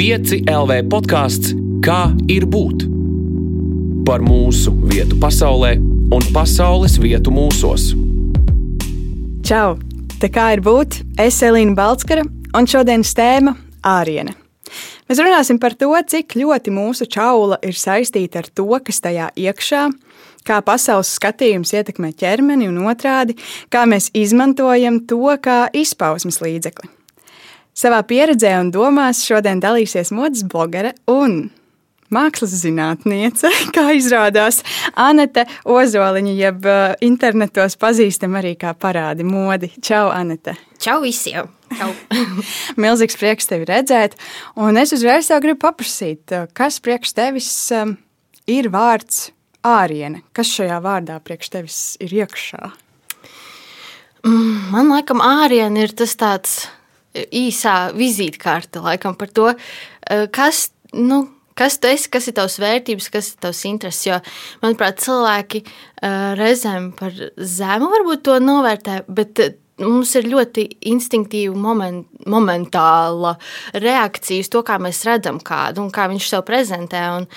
5 LV podkāsts Kā ir būt? Par mūsu vietu pasaulē un pasaules vietu mūsos. Čau! Te kā ir būt? Es Elīna Balskara, un šodienas tēma - āriene. Mēs runāsim par to, cik ļoti mūsu čaula ir saistīta ar to, kas tajā iekšā, kā pasaules skatījums ietekmē ķermeni un otrādi, kā mēs izmantojam to kā izpausmes līdzekli. Savā pieredzē un domās šodien dalīsies modes blogere un mākslas zinātniece, kā izrādās Anete Ozoliņa, jeb uh, internetos pazīstama arī kā parādi modi. Čau, Anete! Čau visiem! Čau. Milzīgs prieks tevi redzēt, un es uzreiz tev gribu paprasīt, uh, kas priekš tevis um, ir vārds āriene? Kas šajā vārdā priekš tevis ir iekšā? Mm, man liekas, āriene ir tas tāds īsā vizītkarte laikam par to, eh, kas, nu, kas tu esi, kas ir tavs vērtības, kas ir tavs intereses. Jo, manuprāt, cilvēki uh, reizēm par zemu varbūt to novērtē, bet uh, mums ir ļoti instinktīva moment, momentāla reakcija uz to, kā mēs redzam kādu un kā viņš sev prezentē. Un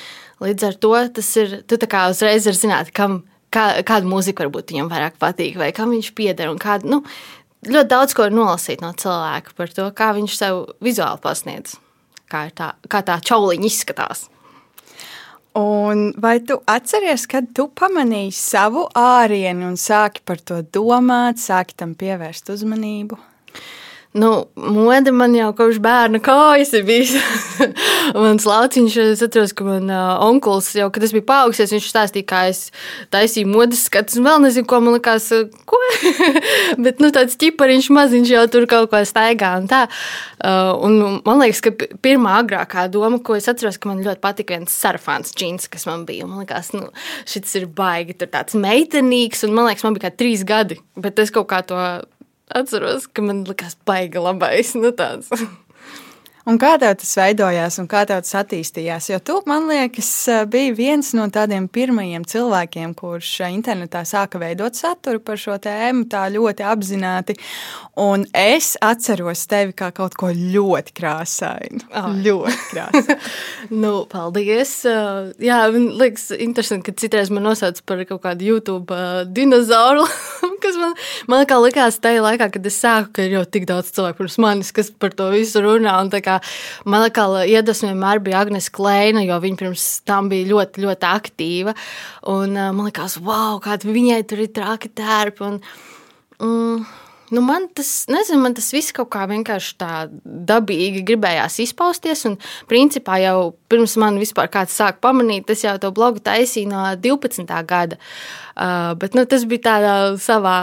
līdz ar to tas ir, tu tā kā uzreiz vari zināt, kam, kā, kāda mūzika varbūt viņam vairāk patīk vai kam viņš pieder kādu, nu, ļoti daudz ko nolasīt no cilvēka par to, kā viņš sev vizuāli pasniedz, kā, tā, kā tā čauliņa izskatās. Un vai tu atceries, kad tu pamanīji savu ārienu un sāki par to domāt, sāki tam pievērst uzmanību? Nu, mode man jau kopš bērna kājas ir bijis. Mans lauciņš, es atceros, ka man uh, onkulis jau, kad es biju paaugsies, viņš stāstīja, kā es taisīju modes skatus. Vēl nezinu, ko man likās, ko. Bet, nu, tāds ķipariņš maziņš jau tur kaut ko staigā un tā. Uh, un man liekas, ka pirmā agrākā doma, ko es atceros, ka man ļoti patika viens sarfāns džins, kas man bija. Man liekas, nu, šis ir baigi, tur tāds meitenīgs, un man liekas, man bija kā trīs gadi. Bet es kaut kā to atceros, ka man likās baigi labais. Nu, tāds. Un kā tev tas veidojās un kā tev tas attīstījās? Jo tu, man liekas, biji viens no tādiem pirmajiem cilvēkiem, kurš internetā sāka veidot saturu par šo tēmu tā ļoti apzināti. Un es atceros tevi kā kaut ko ļoti krāsainu. Oh. Ļoti krāsainu. nu, paldies. Jā, man liekas, interesanti, ka citreiz man nosauc par kaut kādu YouTube dinozauru, kas man, man kā likās tajā laikā, kad es sāku, ka ir jau tik daudz cilvēku pirms manis, kas par to visu runā. Un kā kā man liekas, iedvesma vienmēr bija Agnēs Kleina, jo viņa pirms tam bija ļoti, ļoti aktīva. Un man liekas, wow, kāda viņai tur ir traki tērpi. Un, mm, Nu, man tas, nezinu, man tas viss kaut kā vienkārši tā dabīgi gribējās izpausties. Un, principā, jau pirms man vispār kāds sāka pamanīt, es jau to blogu taisīju no 12. gada. Uh, bet nu, tas bija tādā savā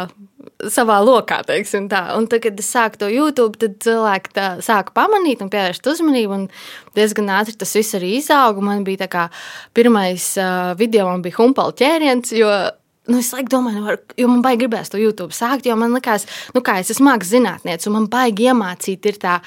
savā lokā, teiksim tā. Un tad, kad es sāku to YouTube, tad cilvēki tā, sāka pamanīt un pievērst uzmanību. Un diezgan ātri tas viss arī izauga. Man bija tā kā pirmais uh, video, man bija humpala ķēriens, jo nu, es laikam domāju, nu, jo man baigi gribēs to YouTube sākt, jo man likās, nu, kā es esmu mākslinieks un man baigi iemācīt ir tā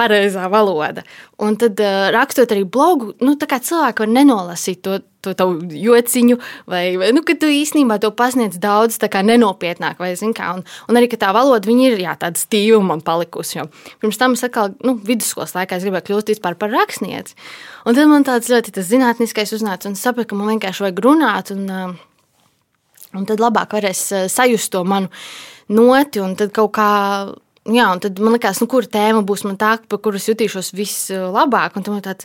pareizā valoda. Un tad, uh, rakstot arī blogu, nu, cilvēki var nenolasīt to, to tavu jociņu, vai, vai nu, tu īstenībā to pasniedz daudz nenopietnāk, vai zini, kā. Un, un arī tā valoda ir jā, tāda stīva man palikusi. Jo pirms tam es atkal, nu, vidusskolas laikā es gribēju kļūt par rakstnieci. Un tad man tāds ļoti tas zinātniskais uznāca un sapratu, ka man vienkārši vajag runāt. Un, uh, un tad labāk varēs sajust to manu noti un tad kaut kā Jā, un tad man liekas, nu, kur tēma būs tā, par kuru jutīšos vislabāk. Un tam ir tāds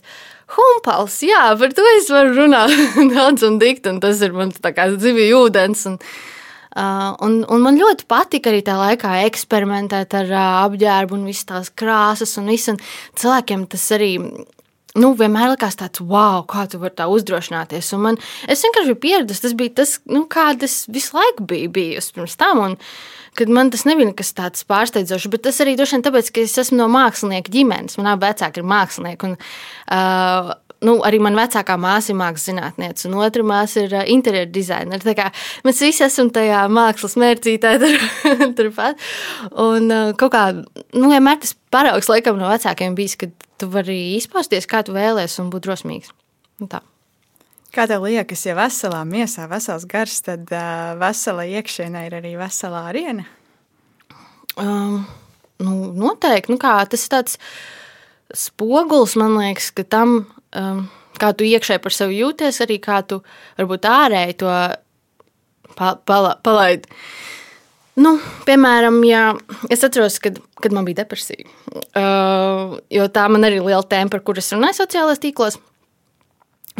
humpals, jā, par to es varu runāt daudz un dikt, un tas ir mans zivju ūdens. Un, uh, un, un man ļoti patika arī tajā laikā eksperimentēt ar uh, apģērbu un visas tās krāsas un visu. Un cilvēkiem tas arī nu, vienmēr likās tāds, wow, kā tu vari tā uzdrošināties. Un man, es vienkārši biju pieradusi, tas bija tas, nu, kāda es visu laiku biju bijusi pirms tam. Un, kad man tas nebija nekas tāds pārsteidzošs, bet tas arī droši vien tāpēc, ka es esmu no mākslinieka ģimenes. Manā vecāka ir mākslinieka. Un, uh, nu, arī manā vecākā māsa ir mākslas zinātniece, un otra māsa ir uh, interjeru dizainere. Mēs visi esam tajā mākslas mērcītē, tur, turpat. Un uh, kaut kā, nu, vienmēr tas paraugs laikam no vecākiem bijis, ka tu vari izpausties, kā tu vēlēsies, un būt drosmīgs. Un tā. Kā tev liekas, ja veselā miesā vesels gars, tad uh, vesela iekšienē ir arī veselā ariena? Um, nu, noteikti. Nu kā, tas ir tāds spogulis, man liekas, ka tam, um, kā tu iekšēji par sevi jūties, arī kā tu varbūt ārēji to pa, pala, palaidi. Nu, piemēram, ja es atceros, kad, kad man bija depresija, uh, jo tā man arī ir liela tēma, par kuras runāju sociālajos tīklos.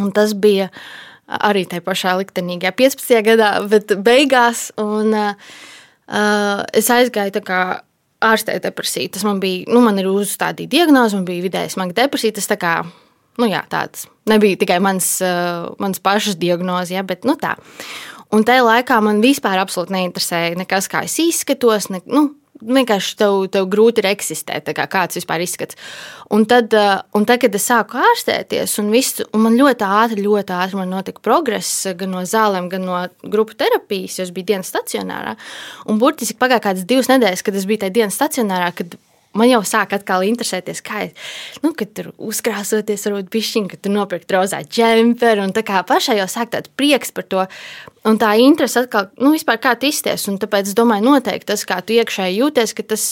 Un tas bija arī tajā pašā liktenīgajā 15. gadā, bet beigās. Un, uh, es aizgāju ārstēt depresiju. Tas man bija, nu, man ir uzstādīta diagnoze, man bija vidēji smaga depresija. Tas tā kā, nu jā, tāds nebija tikai mans, uh, mans pašas diagnoze, ja, bet nu tā. Un tajā laikā man vispār absolūti neinteresēja nekas, kā es izskatos. Ne, nu, vienkārši tev, tev grūti ir eksistēt, kā, kāds vispār izskats. Un tad, eh, un tad, kad es sāku ārstēties, un, visu, un man ļoti ātri, ļoti ātri notika progress gan no zālēm, gan no grupu terapijas, jo es biju dienas stacionārā. Un burtiski pagāja kādas divas nedēļas, kad es biju tajā dienas stacionārā, kad man jau sāk atkal interesēties, kā nu, tur uzkrāsoties, varbūt pišķiņa, ka tu nopirkt rozā džemperu, un tā kā pašai jau sāk tāds prieks par to, un tā interese atkal, nu, vispār kā tu izties, un tāpēc es domāju noteikti tas, kā tu iekšēji jūties, ka tas,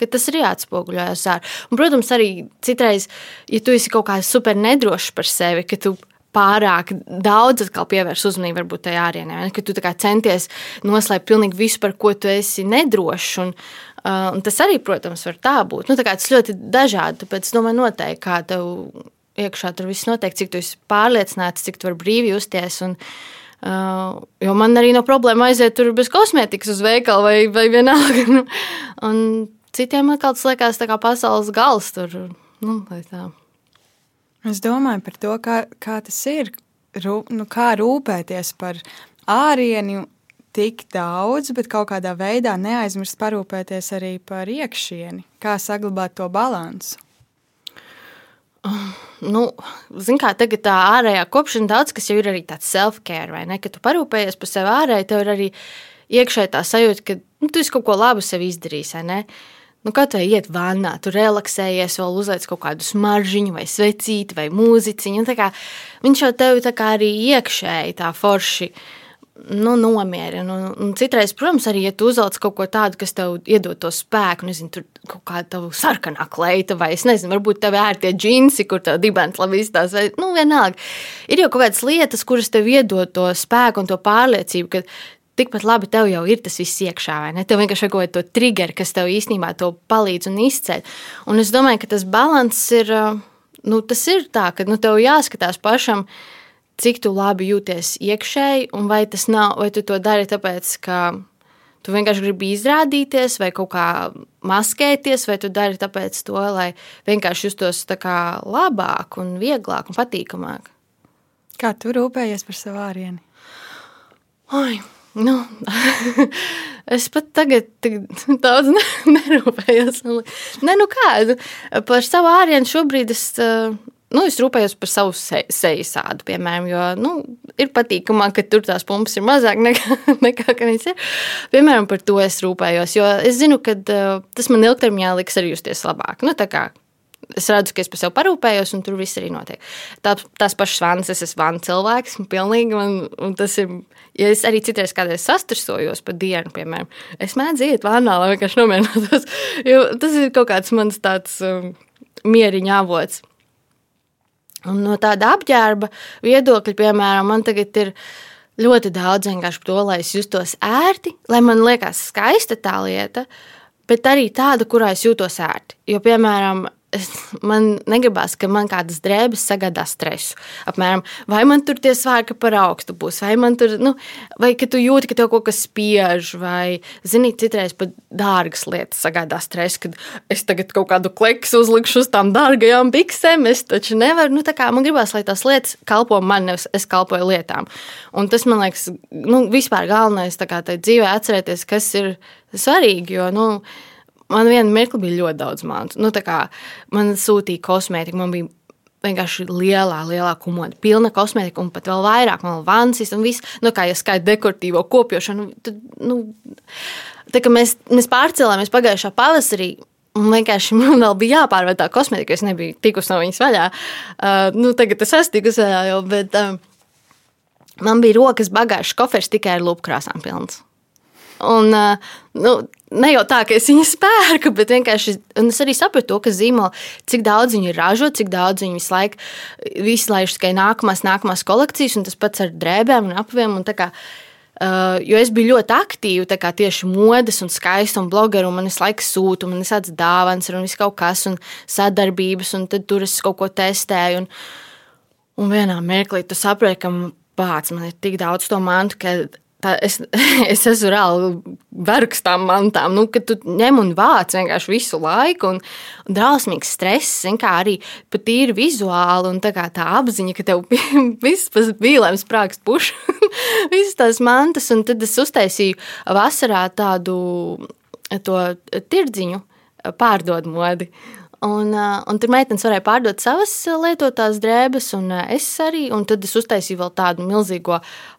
ka tas arī atspoguļojas ār. Un, protams, arī citreiz, ja tu esi kaut kā super nedrošs par sevi, ka tu pārāk daudz pievērst uzmanību varbūt tajā ārienē, ka tu centies noslēpt pilnīgi visu, par ko tu esi nedrošs. Un, Uh, tas arī, protams, var tā būt. Nu, tā tas ļoti dažādi. Tāpēc es domāju, noteikti, kā tev iekšā tur viss notiek, cik tu esi pārliecināts, cik tu vari brīvi justies. Un, uh, jo man arī nav problēma aiziet tur bez kosmētikas uz veikalu vai, vai vienalga. Nu, un citiem atkal tas liekas tā kā pasaules gals tur. Nu, es domāju par to, kā, kā tas ir. Rūp, nu, kā rūpēties par ārienu tik daudz, bet kaut kādā veidā neaizmirst parūpēties arī par iekšieni. Kā saglabāt to? Uh, nu, Ziniet, kā tagad tā ārējā kopšana daudz kas jau ir arī tāds self-care, vai ne? Kad tu parūpējies par sevi ārēji, tev ir arī iekšēji tā sajūta, ka nu, tu esi kaut ko labu sev izdarījis, vai ne? Nu, kā tev iet vannā, tu relaksējies, vēl uzliec kaut kādu smaržģiņu, vai svecīti, vai mūziķiņu. Viņš jau tev arī iekšēji tā forši uh, nu, nomierina. Un, un citreiz, protams, arī, ja tu uzvelc kaut ko tādu, kas tev iedod to spēku, nezinu, tur kaut kāda tava sarkanā kleita, vai es nezinu, varbūt tev ir tie džinsi, kur tev dibens labi izstāsta, vai nu, vienalga. Ir jau kaut kādas lietas, kuras tev iedod to spēku un to pārliecību, ka tikpat labi tev jau ir tas viss iekšā, vai ne? Tev vienkārši ir kaut kāda trigger, kas tev īstenībā to palīdz un izceļ. Un es domāju, ka tas balans ir, nu, tas ir tā, ka nu, tev jāskatās pašam cik tu labi jūties iekšēji, un vai tas nav, vai tu to dari tāpēc, ka tu vienkārši gribi izrādīties, vai kaut kā maskēties, vai tu dari tāpēc to, lai vienkārši justos labāk, un vieglāk un patīkamāk. Kā tu rūpējies par savu ārieni? Oi, nu, es pat tagad daudz nerūpējos. Nē, nu kā, par savu ārienu šobrīd es nu, es rūpējos par savu se seju sādu, piemēram, jo nu, ir patīkamāk, ka tur tās pumpas ir mazāk nekā, nekā viņas ir. Piemēram, par to es rūpējos, jo es zinu, ka uh, tas man ilgtermiņā liks arī justies labāk. Nu, es redzu, ka es par sevi parūpējos, un tur viss arī notiek. Tā, tās pašas vannas, es esmu vanna cilvēks, pilnīgi, un, un tas ir. Ja es arī citreiz kādreiz sastresojos pa dienu, piemēram, es mēdzu iet vannā, lai vienkārši nomierinātos. Tas ir kaut kāds mans tāds um, mieriņa avots. Un no tāda apģērba viedokļa, piemēram, man tagad ir ļoti daudz vienkārši to, lai es justos ērti, lai man liekas skaista tā lieta, bet arī tāda, kurā es jūtos ērti. Jo, piemēram, man negribās, ka man kādas drēbes sagādā stresu. Apmēram, vai man tur tie svārki par augstu būs, vai man tur, nu, vai ka tu jūti, ka tev kaut kas spiež, vai, zini, citreiz pat dārgas lietas sagādā stresu, kad es tagad kaut kādu kleksu uzlikšu uz tām dārgajām biksēm, es taču nevaru, nu, tā kā man gribās, lai tās lietas kalpo man, nevis es kalpoju lietām. Un tas, man liekas, nu, vispār galvenais, tā kā tai dzīvē atcerēties, kas ir svarīgi, jo, nu, man vienā mirklī bija ļoti daudz mantu. Nu, man sūtīja kosmētiku, man bija vienkārši lielā, lielā komoda, pilna kosmētika, un pat vēl vairāk, man vansis un viss, nu, kā jau skaita dekoratīvo kopjošanu. Tad, nu, tā kā mēs, mēs pārcēlāmies pagājušā pavasarī. Un vienkārši man vēl bija jāpārvērt tā kosmētika, es nebiju tikusi no viņas vaļā. Uh, nu, tagad es esmu tikusi vaļā jau, bet uh, man bija rokas bagāžas kofers tikai ar lupkrāsām pilns. Un, nu, ne jau tā, ka es viņu spērku, bet vienkārši es arī sapratu to, ka zīmola, cik daudz viņi ražo, cik daudz viņi visu laiku izlaiž tikai nākamās, nākamās kolekcijas, un tas pats ar drēbēm un apviem. Un Uh, jo es biju ļoti aktīva kā, tieši modes, un skaista un blogera, un man visu laiku sūta, un man ir tāds dāvāns, un viss kaut kas, un sadarbības, un tur es kaut ko testēju. Un, un vienā mirklī tu saproti, ka pats man ir tik daudz to mantu, ka Tā, es, es esmu reāli vergs tām mantām, nu, kad tu ņem un vāc vienkārši visu laiku. Un, un drausmīgs stress, kā arī pat ir vizuāli. Un tā, tā apziņa, ka tev viss pēc vīlēm sprāgst puš, visas tās mantas. Un tad es uztaisīju vasarā tādu tirdziņu pārdod modi. Un, un tur meitenes varēja pārdot savas lietotās drēbes, un es arī. Un tad es uztaisīju vēl tādu milzīgo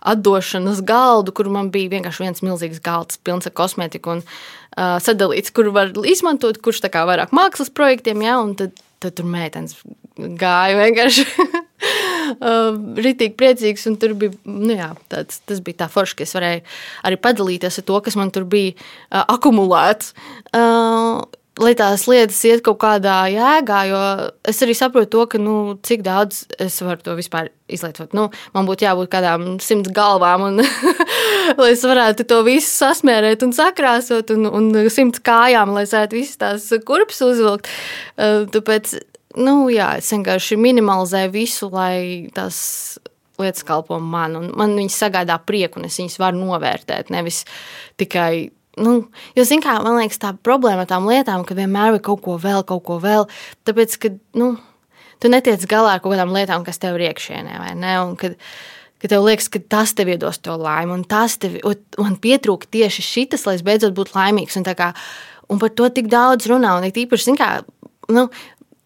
atdošanas galdu, kur man bija vienkārši viens milzīgs galds, pilns ar kosmētiku un uh, sadalīts, kur var izmantot, kurš tā kā vairāk mākslas projektiem, ja, un tad, tad tur meitenes gāja vienkārši. Uh, Ritīgi priecīgs, un tur bija, nu jā, tāds, tas bija tā forši, ka es varēju arī padalīties ar to, kas man tur bija uh, akumulēts. Uh, lai tās lietas iet kaut kādā jēgā, jo es arī saprotu to, ka, nu, cik daudz es varu to vispār izlietot. Nu, man būtu jābūt kādām simts galvām, un, lai es varētu to visu sasmērēt un sakrāsot, un, un simts kājām, lai es varētu visas tās kurpes uzvilkt. Tāpēc, nu, jā, es vienkārši minimalizēju visu, lai tas lietas kalpo man, un man viņas sagādā prieku, un es viņas varu novērtēt, nevis tikai Nu, jo, zin, kā, man liekas, tā problēma ar tām lietām, ka vienmēr ir kaut ko vēl, kaut ko vēl. Tāpēc, ka nu, tu netiec galā ar kaut kādām lietām, kas tev ir iekšienē, vai ne? Un, kad, ka tev liekas, ka tas tev iedos to laimi, un tas tev man pietrūka tieši šis, lai es beidzot būtu laimīgs. Un, kā, un par to tik daudz runā, un it īpaši, kā, nu,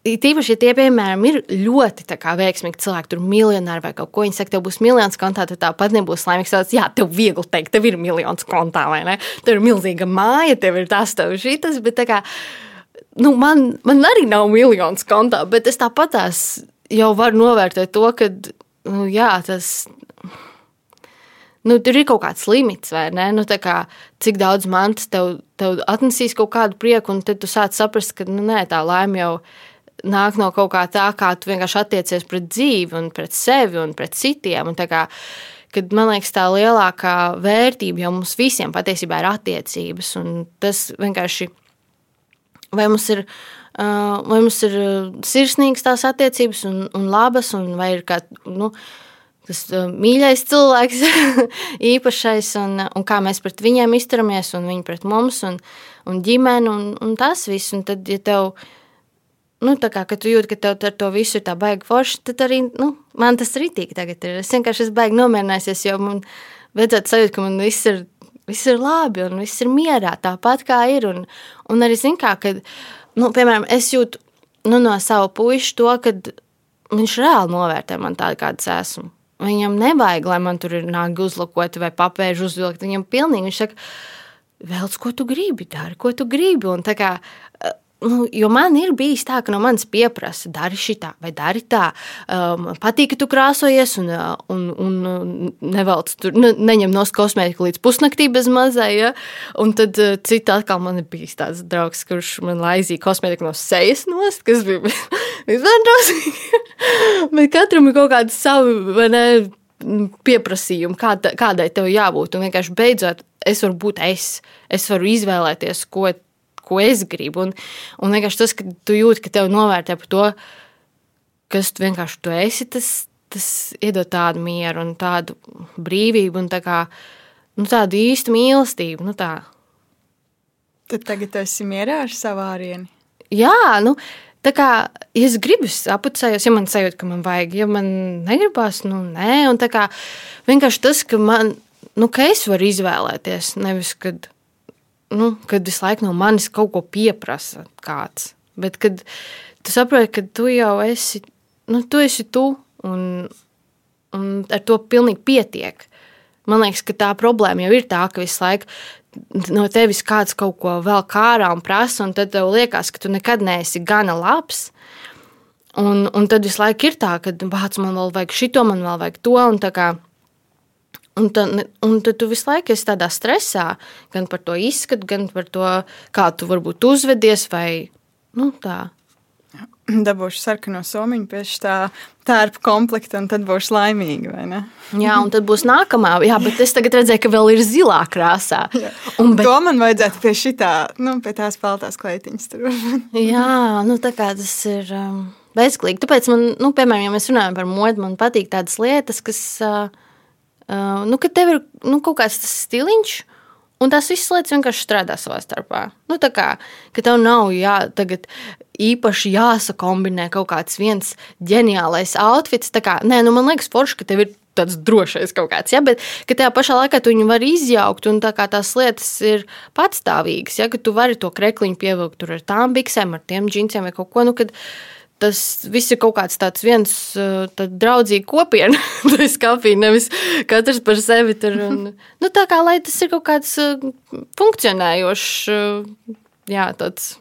Tīpaši, ja tie, piemēram, ir ļoti veiksmīgi cilvēki, tur miljonāri vai kaut ko. Viņi saka, tev būs miljons kontā, tad tāpat nebūs laimīgs. Tāds, jā, tev viegli teikt, tev ir miljons kontā, vai ne? Tev ir milzīga māja, tev ir tas, tev ir šis. Bet kā, nu, man, man arī nav miljons kontā, bet es tāpat tās jau varu novērtēt to, ka nu, jā, tas nu, tur ir kaut kāds limits, vai ne? Nu, kā, cik daudz mantas tev, tev atnesīs kaut kādu prieku, un tad tu sāc saprast, ka nu, nē, tā laime jau ir nāk no kaut kā tā, kā tu vienkārši attiecies pret dzīvi un pret sevi un pret citiem. Un kā, kad, man liekas, tā lielākā vērtība jau mums visiem patiesībā ir attiecības. Tas vienkārši, vai mums ir, vai mums ir sirsnīgas tās attiecības un, un labas, un vai ir kā, nu, tas mīļais cilvēks, īpašais, un, un kā mēs pret viņiem izturamies, un viņi pret mums, un, un ģimeni, un, un tas viss. Un tad, ja tev nu, kā tu jūti, ka tev ar to visu ir tā baigi forši, tad arī nu, man tas rītīgi tagad ir. Es vienkārši esmu baigi nomierinājusies, jo man vajadzētu sajūt, ka man viss ir, viss ir labi un viss ir mierā, tāpat kā ir. Un, un arī zinu, kā, kad, nu, piemēram, es jūtu nu, no sava puiša to, ka viņš reāli novērtē man tādu, kāds esmu. Viņam nevajag, lai man tur ir nāgi uzlakoti vai papēži uzvilkt. Viņam pilnīgi, viņš saka, velc, ko tu gribi, dari, ko tu gribi. Un tā kā Nu, jo man ir bijis tā, ka no manis pieprasa, dari šitā, vai dari tā. Um, patīk, ka tu krāsojies, un, uh, un, un nevelc tur, ne, neņem no kosmētika līdz pusnaktī bez mazai. Ja? Un tad uh, cita atkal man ir bijis tāds draugs, kurš man laizīja kosmētiku no sejas nost, kas bija vispār drausmīgi. Bet katram ir kaut kāda savi, vai ne, pieprasījumi, kāda, kādai tev jābūt. Un vienkārši beidzot, es varu būt es. Es varu izvēlēties, ko ko es gribu. Un, un vienkārši tas, ka tu jūti, ka tev novērtē par to, kas tu vienkārši tu esi, tas, tas iedod tādu mieru un tādu brīvību un tā kā, nu, tādu īstu mīlestību. Nu, tā. Tad tagad esi mierā ar savu ārieni. Jā, nu, tā kā ja es gribu apcēlties, ja man sajūta, ka man vajag, ja man negribas, nu nē, un tā kā vienkārši tas, ka man, nu, ka es varu izvēlēties, nevis kad nu, kad visu laiku no manis kaut ko pieprasa kāds. Bet kad tu saproti, ka tu jau esi, nu, tu esi tu, un, un ar to pilnīgi pietiek. Man liekas, ka tā problēma jau ir tā, ka visu laiku no tevis kāds kaut ko vēl kārā un prasa, un tad tev liekas, ka tu nekad neesi gana labs. Un, un tad visu laiku ir tā, ka bāc, man vēl vajag šito, man vēl vajag to. Un, kā, Un, tad, un tad tu visu laiku esi tādā stresā, gan par to izskatu, gan par to, kā tu varbūt uzvedies vai nu, tā. Dabūšu sarkano somiņu pie tā tērpa komplekta, un tad būšu laimīga. Jā, un tad būs nākamā. Jā, bet es tagad redzēju, ka vēl ir zilā krāsā. Jā. Un, bet... To man vajadzētu pie šitā, nu, pie tās peltās kleitiņas. Jā, nu tā kā tas ir. Um, bezglīgi. Tāpēc, man, nu, piemēram, ja mēs runājam par modi, man patīk tādas lietas, kas, uh, uh, nu, ka tev ir nu, kaut kāds stiliņš, un tās visas lietas vienkārši strādā savā starpā. Nu, tā kā, ka tev nav jā, īpaši jāsakombinē kaut kāds viens ģeniālais outfits. Kā, nē, nu, man liekas, forši, ka tev ir tāds drošais kaut kāds, ja, bet tajā pašā laikā tu viņu vari izjaukt, un tā tās lietas ir patstāvīgas. Ja, tu vari to krekliņu pievilkt ar tām biksēm, ar tiem džinsiem vai kaut ko. Nu, kad, Tas viss ir kaut kāds tāds viens draudzīgs kopiena. Tas kafija nevis katrs par sevi. Tur, un, nu, tā kā lai tas ir kaut kāds funkcionējošs, jā, tāds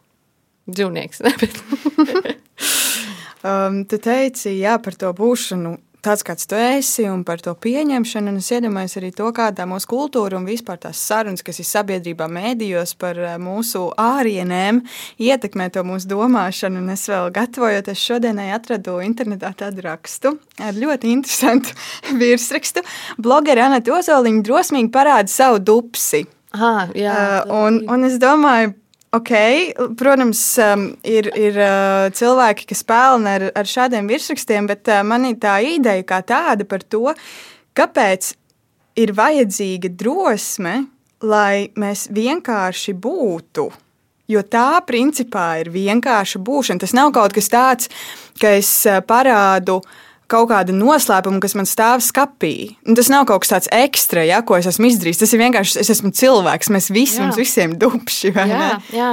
dzīvnieks. um, tu teici, jā, par to būšanu. Tāds kāds tu esi, un par to pieņemšanu. Es iedomājos arī to, kāda mūsu kultūra un vispār tās sarunas, kas ir sabiedrībā, mēdījos par uh, mūsu ārienēm, ietekmē to mūsu domāšanu. Un es vēl gatavojoties šodienai, atradu internetā tādu rakstu ar ļoti interesantu virsrakstu. Blogeri Anna Ozoliņa drosmīgi parāda savu dupsi. Ah, jā, uh, un, un es domāju, Ok, protams, um, ir, ir uh, cilvēki, kas pelna ar, ar šādiem virsrakstiem, bet uh, man ir tā ideja kā tāda par to, kāpēc ir vajadzīga drosme, lai mēs vienkārši būtu. Jo tā principā ir vienkārša būšana. Tas nav kaut kas tāds, ka es uh, parādu uh, kaut kāda noslēpuma, kas man stāv skapī. Un tas nav kaut kas tāds ekstra, ja, ko es esmu izdarījis. Tas ir vienkārši es esmu cilvēks. Mēs visi, jā. mums visiem dubši. Jā, jā.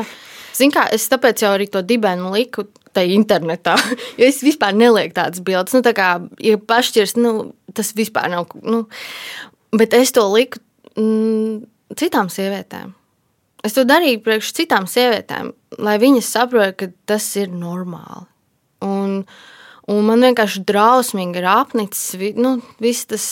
Zini, kā es tāpēc jau arī to dibenu liku tajā internetā. Jo es vispār nelieku tādas bildes. Nu, tā kā, ja pašķirs, nu, tas vispār nav. Nu, bet es to liku mm, citām sievietēm. Es to darīju priekš citām sievietēm, lai viņas saprotu, ka tas ir normāli. Un, uh, Un man vienkārši drausmīgi ir apnicis nu, viss tas,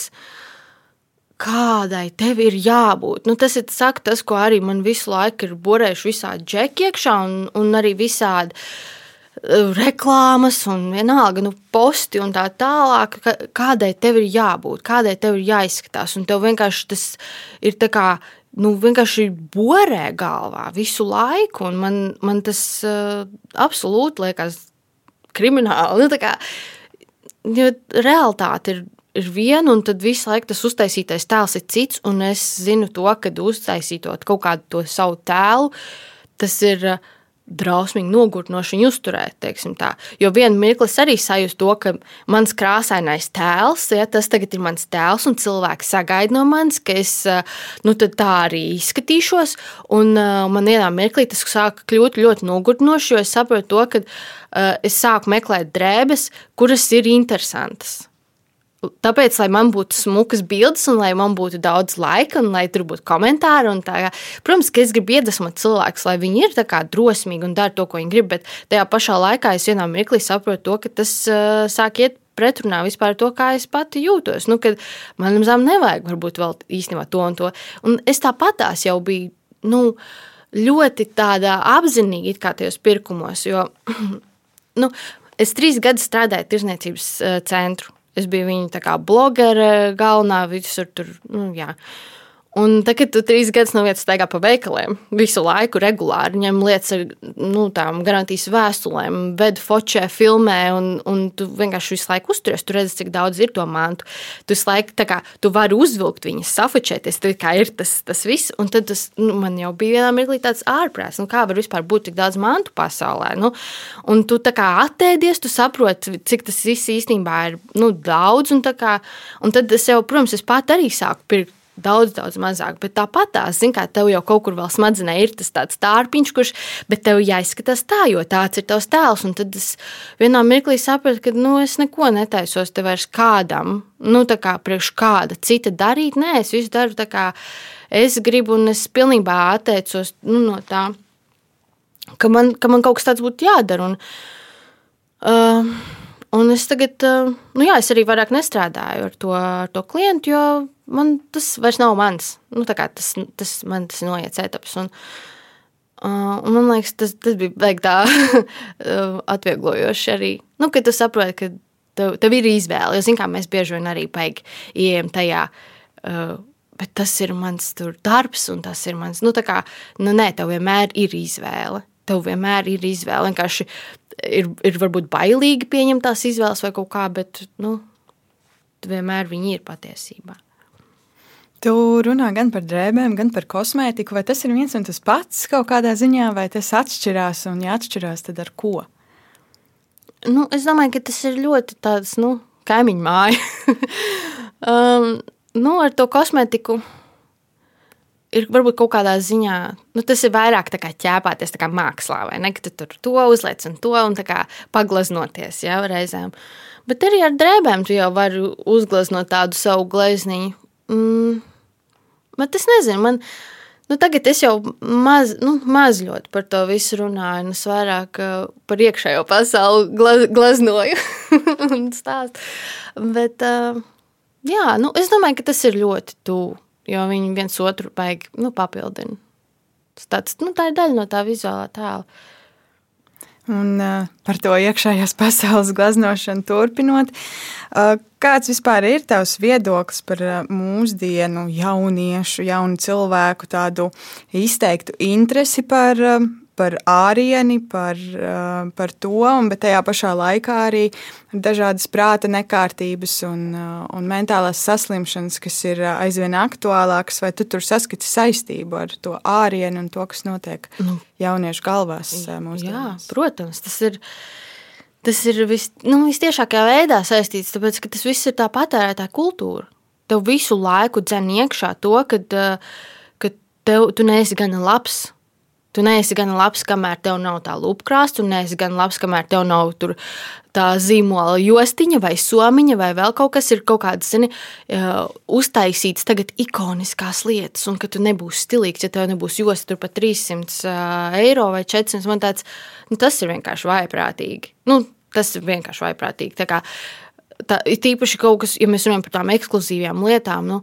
kādai tev ir jābūt. Nu, tas ir saka, tas, ko arī man visu laiku ir borējuši visādi džeki iekšā, un, un arī visādi uh, reklāmas, un vienalga nu, posti un tā tālāk. Kādai tev ir jābūt, kādai tev ir jāizskatās. Un tev vienkārši tas ir tā kā nu, vienkārši borē galvā visu laiku. Man, man tas uh, absolūti liekas krimināli. Nu, kā, jo realitāte ir, ir viena, un tad visu laiku tas uztaisītais tēls ir cits. Un es zinu to, ka uztaisītot kaut kādu to savu tēlu, tas ir drausmīgi nogurnoši viņu uzturēt. Jo vienā mirklī arī sajūta to, ka mans krāsainais tēls, ja, tas tagad ir mans tēls, un cilvēki sagaida no manis, ka es nu, tā arī izskatīšos. Un man vienā mirklī tas sāk kļūt ļoti nogurnoši, jo es saprotu to, ka uh, es sāku meklēt drēbes, kuras ir interesantas. Tāpēc, lai man būtu smukas bildes, un lai man būtu daudz laika, un lai tur būtu komentāri, un tā, protams, ka es gribu iedvesmot cilvēkus, lai viņi ir drosmīgi un dara to, ko viņi grib, bet tajā pašā laikā es vienā mirklī saprotu to, ka tas uh, sāk iet pretrunā vispār to, kā es pati jūtos. Nu, kad man zem nevajag varbūt vēl īstenībā to un to. Un es tāpatās jau biju nu, ļoti tādā apzinīgi kā tajos pirkumos, jo nu, es trīs gadus strādāju tirzniecības centru Es biju viņa blogere, galvenā visur tur. Nu, jā. Un tagad, tu trīs gadus no vietas staigā pa veikaliem, visu laiku regulāri ņem lietas ar nu, tām garantijas vēstulēm, ved focē, filmē, un, un tu vienkārši visu laiku uzturies. Tu redzi, cik daudz ir to mantu. Tu visu laiku kā, tu vari uzvilkt viņas, safočēties, tad kā ir tas, tas viss. Un tad tas, nu, man jau bija vienā mirklī tāds ārprāts, nu, kā var vispār būt tik daudz mantu pasaulē. Nu? Un tu tā kā attēdies, tu saproti, cik tas viss īstenībā ir nu, daudz. Un, kā, un tad es jau, protams, es pat arī sāku pirkt daudz, daudz mazāk. Bet tāpat, tā, zin, kā tev jau kaut kur vēl smadzenē ir tas tāds tārpiņš, kurš, bet tev jāizskatās tā, jo tāds ir tavs tēls. Un tad es vienā mirklī sapratu, ka nu, es neko netaisos te vairs kādam, nu, tā kā priekš kāda cita darīt. Nē, es visu daru tā, kā es gribu, un es pilnībā atteicos nu, no tā, ka man, ka man kaut kas tāds būtu jādara. Un, uh, Un es tagad, nu jā, es arī vairāk nestrādāju ar to, ar to klientu, jo man tas vairs nav mans. Nu, tas, tas man tas noiet etapas. Un, uh, un man liekas, tas, tas bija beigts tā atvieglojoši arī. Nu, kad tu saproti, ka tev, tev ir izvēle. Jo, kā mēs bieži vien arī ejam tajā. Uh, bet tas ir mans darbs, un tas ir mans. Nu, kā, nu, nē, tev vienmēr ir izvēle. Tev vienmēr ir izvēle. Vienkārši ir, ir varbūt bailīgi pieņemt tās izvēles vai kaut kā, bet nu, vienmēr viņi ir patiesībā. Tu runā gan par drēbēm, gan par kosmētiku. Vai tas ir viens un tas pats kaut kādā ziņā, vai tas atšķirās un ja atšķirās, tad ar ko? Nu, es domāju, ka tas ir ļoti tāds nu, kaimiņu māja. um, nu, ar to kosmētiku ir varbūt kaut kādā ziņā, nu, tas ir vairāk kā ķēpāties kā mākslā, vai ne? Ka tu tur to uzliec un to un paglaznoties jau reizēm. Bet arī ar drēbēm tu jau vari uzgleznot tādu savu glezniņu. Mm, bet es nezinu, man. Nu, tagad es jau maz, nu, maz ļoti par to visu runāju, un es vairāk uh, par iekšējo pasauli glaz, glaznoju un stāstu. Bet, uh, jā, nu, es domāju, ka tas ir ļoti tuvu jo viņi viens otru baigi nu, papildina. Tāds, nu, tā ir daļa no tā vizuālā tēla. Un par to iekšējās pasaules glaznošanu turpinot, kāds vispār ir tavs viedoklis par mūsdienu jauniešu, jaunu cilvēku tādu izteiktu interesi par par ārieni, par, eh, par to, bet tajā pašā laikā arī dažādas prāta nekārtības un, eh, un mentālās saslimšanas, kas ir eh, aizvien aktuālākas, vai tu tur saskati saistību ar to ārienu un to, kas notiek nu, jauniešu galvās mūsdienās? Jā, protams, tas ir. Tas ir vis, nu, visciešākajā veidā saistīts, tāpēc ka tas viss ir tā patērētāja kultūra. Tev visu laiku dzen iekšā to, ka, ka tev, tu neesi gana labs, Tu neesi gan labs, kamēr tev nav tā lupkrāsta, un neesi gan labs, kamēr tev nav tā zīmola jostiņa vai somiņa vai vēl kaut kas ir kaut kāds, zini, uztaisīts tagad ikoniskās lietas, un ka tu nebūsi stilīgs, ja tev nebūs josta tur pat 300 eiro vai 400, man tāds, nu, tas ir vienkārši vaiprātīgi. Nu, tas ir vienkārši vaiprātīgi. Tā kā, tā, tīpaši kaut kas, ja mēs runājam par tām ekskluzīvām lietām, nu,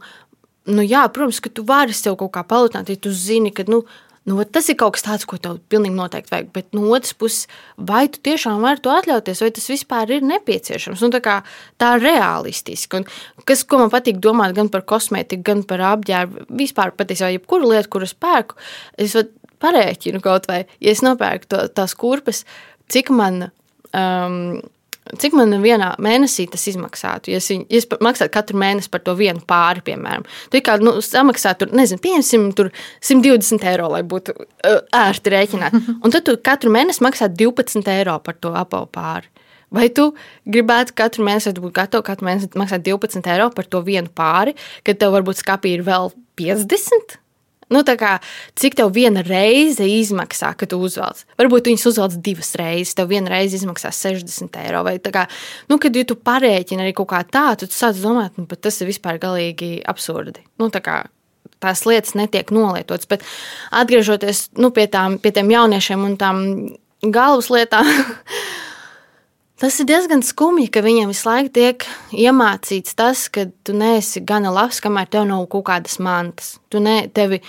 nu jā, protams, ka tu vari sev kaut kā palielināt, ja tu zini, ka, nu, Nu, tas ir kaut kas tāds, ko tev pilnīgi noteikti vajag. Bet no otras puses, vai tu tiešām vari to atļauties, vai tas vispār ir nepieciešams? Un tā, kā, tā ir realistiski. Un kas, ko man patīk domāt gan par kosmētiku, gan par apģērbu, vispār patiesībā jebkuru lietu, kuras pērku, es parēķinu kaut vai, ja es nopērku to, tās kurpes, cik man. Um, Cik man vienā mēnesī tas izmaksātu? Ja es, viņu, ja es maksātu katru mēnesi par to vienu pāri, piemēram, tad kā nu, samaksāt, tur, nezinu, pieņemsim, tur 120 eiro, lai būtu uh, ērti rēķināt. Un tad tu katru mēnesi maksā 12 eiro par to apavu pāri. Vai tu gribētu katru mēnesi, būt gatavs katru mēnesi maksāt 12 eiro par to vienu pāri, kad tev varbūt skapī ir vēl 50? Nu, kā, cik tev viena reize izmaksā, kad tu uzvelc? Varbūt viņas uzvelc divas reizes, tev viena reize izmaksā 60 eiro. Vai kā, nu, kad ja tu parēķini arī kaut kā tādu, tad sāc domāt, nu, tas ir vispār galīgi absurdi. Nu, tā kā, tās lietas netiek nolietotas. Bet atgriežoties nu, pie, tām, pie tiem jauniešiem un tām galvas lietām. Tas ir diezgan skumji, ka viņiem visu laiku tiek iemācīts tas, ka tu neesi gana labs, kamēr tev nav kaut kādas mantas. Tu ne, tevi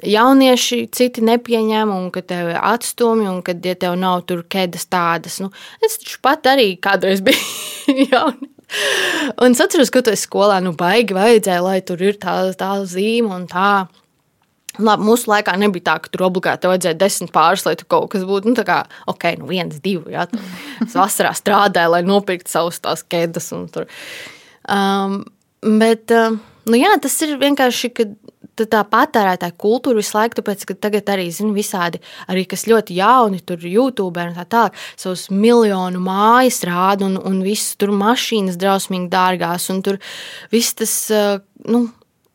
jaunieši citi nepieņem, un ka tevi atstumi, un ka, ja tev nav tur kēdes tādas, nu, es taču pat arī kādreiz biju jauni. Un es atceros, ka tu esi skolā, nu, baigi vajadzēja, lai tur ir tā, tā zīme un tā. Labi, mūsu laikā nebija tā, ka tur obligāti vajadzēja desmit pāris, lai tur kaut kas būtu. Nu, tā kā, ok, nu viens, divi. Jā, es vasarā strādāju, lai nopirktu savus tās ķēdes. Um, bet, um, nu jā, tas ir vienkārši, tā patērētāja kultūra visu laiku, tāpēc, ka tagad arī, zinu, visādi, arī kas ļoti jauni, tur YouTube un tā tālāk, savus miljonu mājas rāda un, un viss tur mašīnas drausmīgi dārgās un tur viss tas, uh, nu,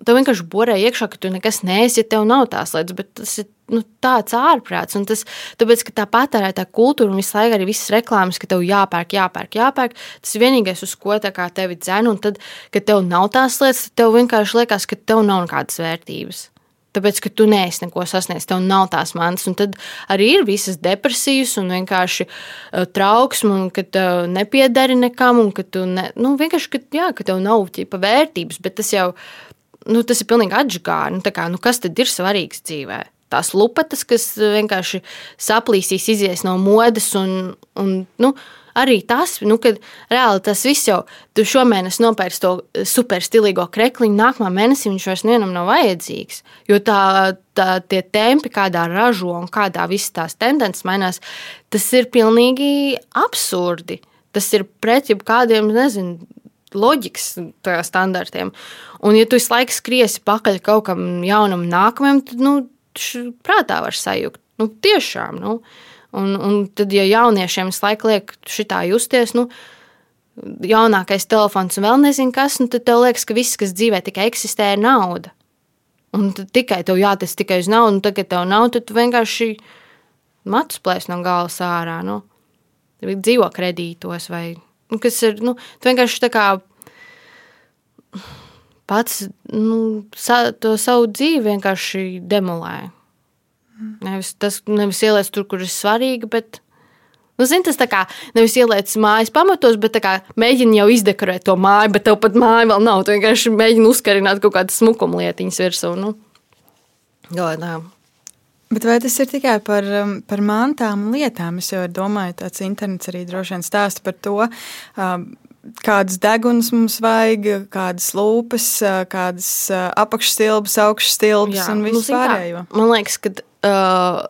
tev vienkārši borē iekšā, ka tu nekas neesi, ja tev nav tās lietas, bet tas ir nu, tāds ārprāts. Un tas, tāpēc, ka tā patērētā kultūra un visu laiku arī visas reklāmas, ka tev jāpērk, jāpērk, jāpērk, tas ir vienīgais, uz ko tevi dzēn. Un tad, kad tev nav tās lietas, tad tev vienkārši liekas, ka tev nav nekādas vērtības. Tāpēc, ka tu neesi neko sasniedzis, tev nav tās manas. Un tad arī ir visas depresijas un vienkārši uh, trauksme, un ka tev nepiedari nekam, un ka tu ne, nu, vienkārši, ka, jā, ka tev nav ķipa vērtības. Bet tas jau ir nu, tas ir pilnīgi atžgāri. Nu, kā, nu, kas tad ir svarīgs dzīvē? Tās lupatas, kas vienkārši saplīsīs, izies no modes un, un nu, arī tas, nu, kad reāli tas viss jau, tu šomēnes nopērci to superstilīgo krekliņu, nākamā mēnesī viņš vairs nevienam nav vajadzīgs. Jo tā, tā tie tempi, kādā ražo un kādā visas tās tendences mainās, tas ir pilnīgi absurdi. Tas ir pret jebkādiem, nezinu, loģikas standartiem. Un, ja tu visu laiku skriesi pakaļ kaut kam jaunam, nākamajam, tad, nu, prātā var sajūgt. Nu, tiešām, nu. Un, un tad, ja jauniešiem visu laiku liek šitā justies, nu, jaunākais telefons un vēl nezinu kas, nu, tad tev liekas, ka viss, kas dzīvē tikai eksistē, ir nauda. Un tad tikai tev jātas tikai uz naudu, un tagad tev nav, tad tu vienkārši matus plēs no galvas ārā. Nu. Dzīvo kredītos vai nu, kas ir, nu, tu vienkārši tā kā pats nu, sa, to savu dzīvi vienkārši demolē. Nevis, tas, nevis ieliec tur, kur ir svarīgi, bet Nu, zini, tas tā kā nevis ieliec mājas pamatos, bet mēģini jau izdekorēt to māju, bet tev pat māja vēl nav. Tu vienkārši mēģini uzkarināt kaut kādas smukuma lietiņas virsū. Nu. Galā, Bet vai tas ir tikai par, um, par mantām un lietām? Es jau domāju, tāds internets arī droši vien stāsta par to, um, kādas degunas mums vajag, kādas lūpas, kādas apakšstilbes, augšstilbes un visu nu, pārējo. Man liekas, ka uh,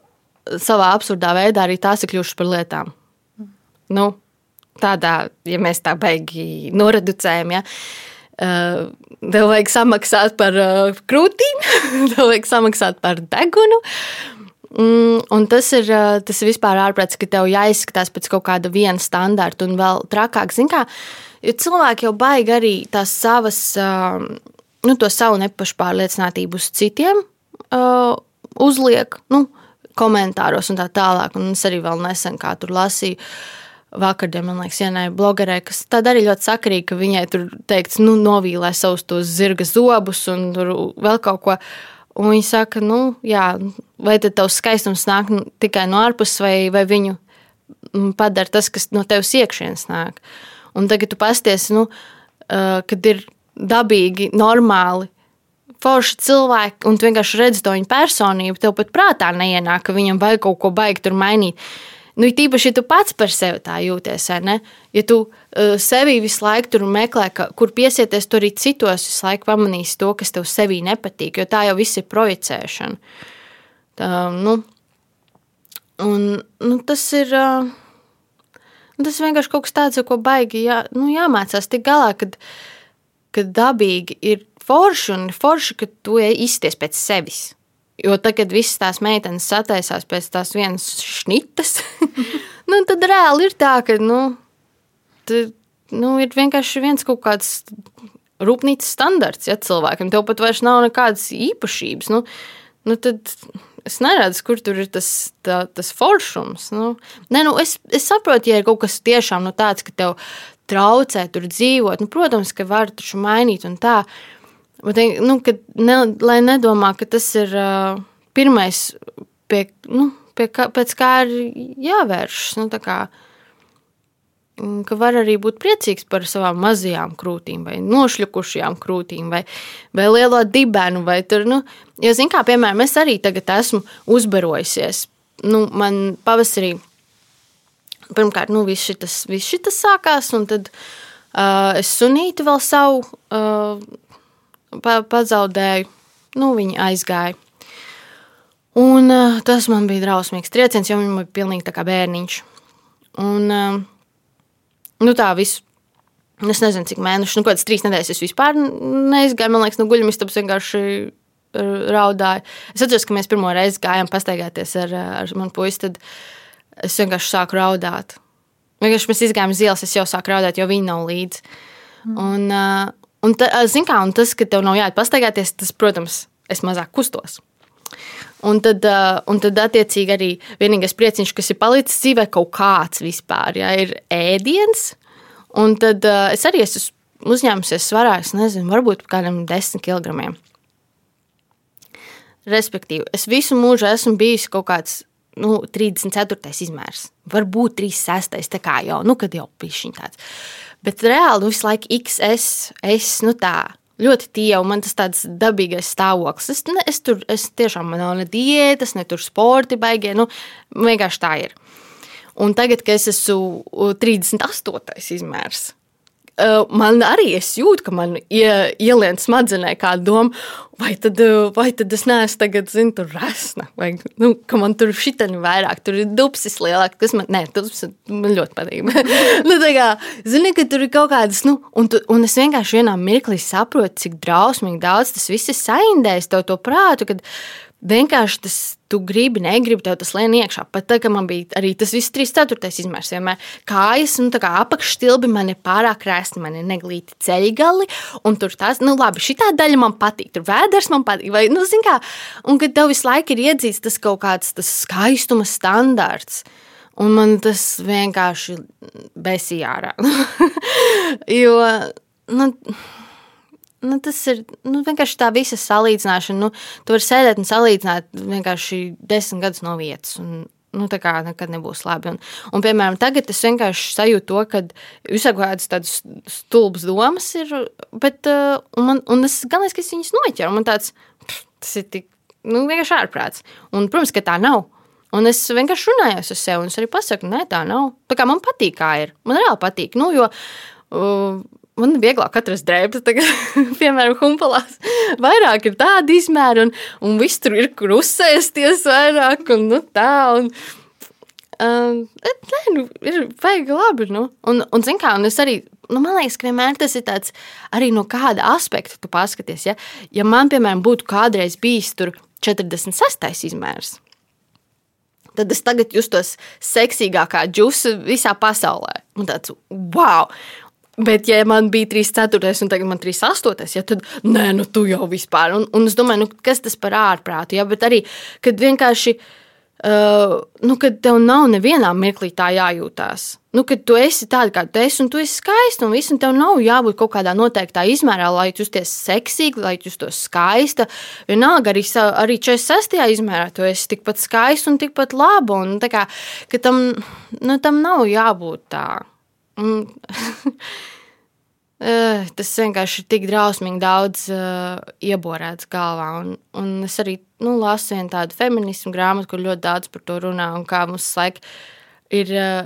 savā absurdā veidā arī tās ir kļuvušas par lietām. Nu, tādā, ja mēs tā beigi noreducējam, ja, uh, tev vajag samaksāt par uh, krūtīm, tev vajag samaksāt par degunu. Mm, un tas ir, tas ir vispār ārprāts, ka tev jāizskatās pēc kaut kāda viena standarta un vēl trakāk. Zin kā, jo cilvēki jau baigi arī tās savas, nu, to savu nepašpārliecinātību uz citiem uzliek, nu, komentāros un tā tālāk. Un es arī vēl nesen kā tur lasīju. Vakardien, man liekas, vienai blogerei, kas tāda arī ļoti sakarīga, ka viņai tur teikts, nu, novīlē savus tos zirga zobus un vēl kaut ko. Un viņi saka, nu, jā, vai tad tavs skaistums nāk tikai no ārpuses, vai, vai viņu padara tas, kas no tevis iekšienes nāk. Un tagad tu pasties, nu, kad ir dabīgi, normāli, forši cilvēki, un tu vienkārši redzi to viņa personību, tev pat prātā neienāk, ka viņam vajag kaut ko baigt tur mainīt. Nu, tīpaši, ja tu pats par sevi tā jūties, ne? Ja tu uh, sevi visu laiku tur meklē, ka, kur piesieties, tu arī citos visu laiku pamanīsi to, kas tev sevī nepatīk, jo tā jau viss ir projicēšana. Tā, nu, un, nu, tas ir. Uh, Tas vienkārši kaut kas tāds, ko baigi jā, nu, jāmācās tik galā, kad, kad dabīgi ir forši un forši, ka tu izties pēc sevis. Jo tad, kad visas tās meitenes sataisās pēc tās vienas šnitas, nu, tad reāli ir tā, ka nu, tu, nu, ir vienkārši viens kaut kāds rūpnīcas standarts ja, cilvēkam. Tev pat vairs nav nekādas īpašības. Nu, nu, tad es neredzu, kur tur ir tas, tā, tas foršums. Nu, ne, nu, es, es saprotu, ja ir kaut kas tiešām nu, tāds, ka tev traucē tur dzīvot. Nu, protams, ka var taču mainīt un tā. Bet, nu, ne, lai nedomā, ka tas ir uh, pirmais, pie, nu, pie kā, pēc kā ir jāvēršas. Nu, kā, ka var arī būt priecīgs par savām mazajām krūtīm, vai nošļukušajām krūtīm, vai, vai lielo dibenu. Vai tur, nu, jo, zin, kā, piemēram, es arī tagad esmu uzbarojusies. Nu, man pavasarī pirmkārt, nu, viss šis, šis sākās, un tad uh, es sunīti vēl savu. Uh, pa, pazaudēju, nu, viņa aizgāja. Un, uh, tas man bija drausmīgs trieciens, jo viņa bija pilnīgi tā kā bērniņš. Un, uh, nu, tā viss. Es nezinu, cik mēnešu, nu, kādas trīs nedēļas es vispār neizgāju. Man liekas, no guļamistabas vienkārši raudāju. Es atceros, ka mēs pirmo reizi gājām pastaigāties ar, ar manu puisi, tad es vienkārši sāku raudāt. Vienkārši mēs izgājām uz ielas, es jau sāku raudāt, jo viņi nav līdzi. Mm. Un, uh, Un, ta, kā, un tas, ka tev nav jāiet pastaigāties, tas, protams, es mazāk kustos. Un tad, un tad, attiecīgi, arī vienīgais prieciņš, kas ir palicis dzīvē, kaut kāds vispār, ja, ir ēdiens. Un tad es arī esmu uzņēmusies svarā, es nezinu, varbūt kādam desmit kilogramiem. Respektīvi, es visu mūžu esmu bijis kaut kāds nu, 34. izmērs, varbūt 36. tā kā jau, nu, kad jau bija šī tāds. Bet reāli nu, visu laiku XS, es, nu tā. Ļoti tievu, man tas tāds dabīgais stāvoklis. Es, ne, es tur es tiešām man nav ne diētas, ne tur sporti baigie. Nu, vienkārši tā ir. Un tagad, kad es esmu 38. izmērs, man arī es jūtu, ka man ielien smadzenē kāda doma, vai tad, vai tad es neesmu tagad, zinu, tur resna, vai nu, ka man tur šitani vairāk, tur ir dupsis lielāk, kas man, nē, dupsis man ļoti patīk. nu, tā kā, zini, ka tur ir kaut kādas, nu, un, tu, un es vienkārši vienā mirklī saprotu, cik drausmīgi daudz tas viss ir saindējis tev to prātu, kad vienkārši tas, tu gribi, negribi, tev tas lien iekšā. Pat tā, ka man bija arī tas viss 3,4 izmērs, vienmēr kājas, nu, tā kā apakšstilbi man ir pārāk rēsti, man ir neglīti ceļgali, un tur tas, nu, labi, šī daļa man patīk, tur vēders man patīk, vai, nu, zin kā, un kad tev visu laiku ir iedzīts tas kaut kāds tas skaistuma standārts. Un man tas vienkārši besīja ārā. jo, nu, nu, tas ir nu, vienkārši tā visa salīdzināšana. Nu, tu vari sēdēt un salīdzināt vienkārši desmit gadus no vietas. Un, Nu, tā kā nekad nebūs labi. Un, un, piemēram, tagad es vienkārši sajūtu to, ka visā kādas tādas stulbas domas ir, bet uh, un man, un es gan es, ka es viņas noķeru. Man tāds, pff, tas ir tik, nu, vienkārši ārprāts. Un, protams, ka tā nav. Un es vienkārši runāju ar sevi, un es arī pasaku, nē, tā nav. Tā kā man patīk, kā ir. Man reāli patīk. Nu, jo, uh, man ir vieglāk atrast drēbes, tagad, piemēram, humpalās. Vairāk ir tāda izmēra, un, un viss tur ir, kur uzsēsties vairāk, un nu, tā. Un, uh, nē, nu, ir baigi labi. Nu. Un, un, zin kā, un es arī, nu, man liekas, ka vienmēr tas ir tāds arī no kāda aspekta tu paskaties. Ja, ja man, piemēram, būtu kādreiz bijis tur 46. izmērs, tad es tagad justos seksīgākā džusa visā pasaulē. Un tāds, wow! Bet, ja man bija 3,4 un tagad man ir 3,8, ja, tad nē, nu tu jau vispār. Un, un es domāju, nu, kas tas par ārprātu? Ja? Bet arī, kad vienkārši, uh, nu, kad tev nav nevienā mirklī tā jājūtās. Nu, kad tu esi tāda, kāda tu esi, un tu esi skaista, un viss, un tev nav jābūt kaut kādā noteiktā izmērā, lai justies seksīgi, lai justos skaista. Vienalga, arī, arī 46. izmērā tu esi tikpat skaista un tikpat laba. Un, kā, tam, nu, tam nav jābūt tā. Mm. Tas vienkārši ir tik drausmīgi daudz uh, ieborēts galvā. Un, un es arī nu, lasu vienu tādu feminismu grāmatu, kur ļoti daudz par to runā. Un kā mums laik ir uh,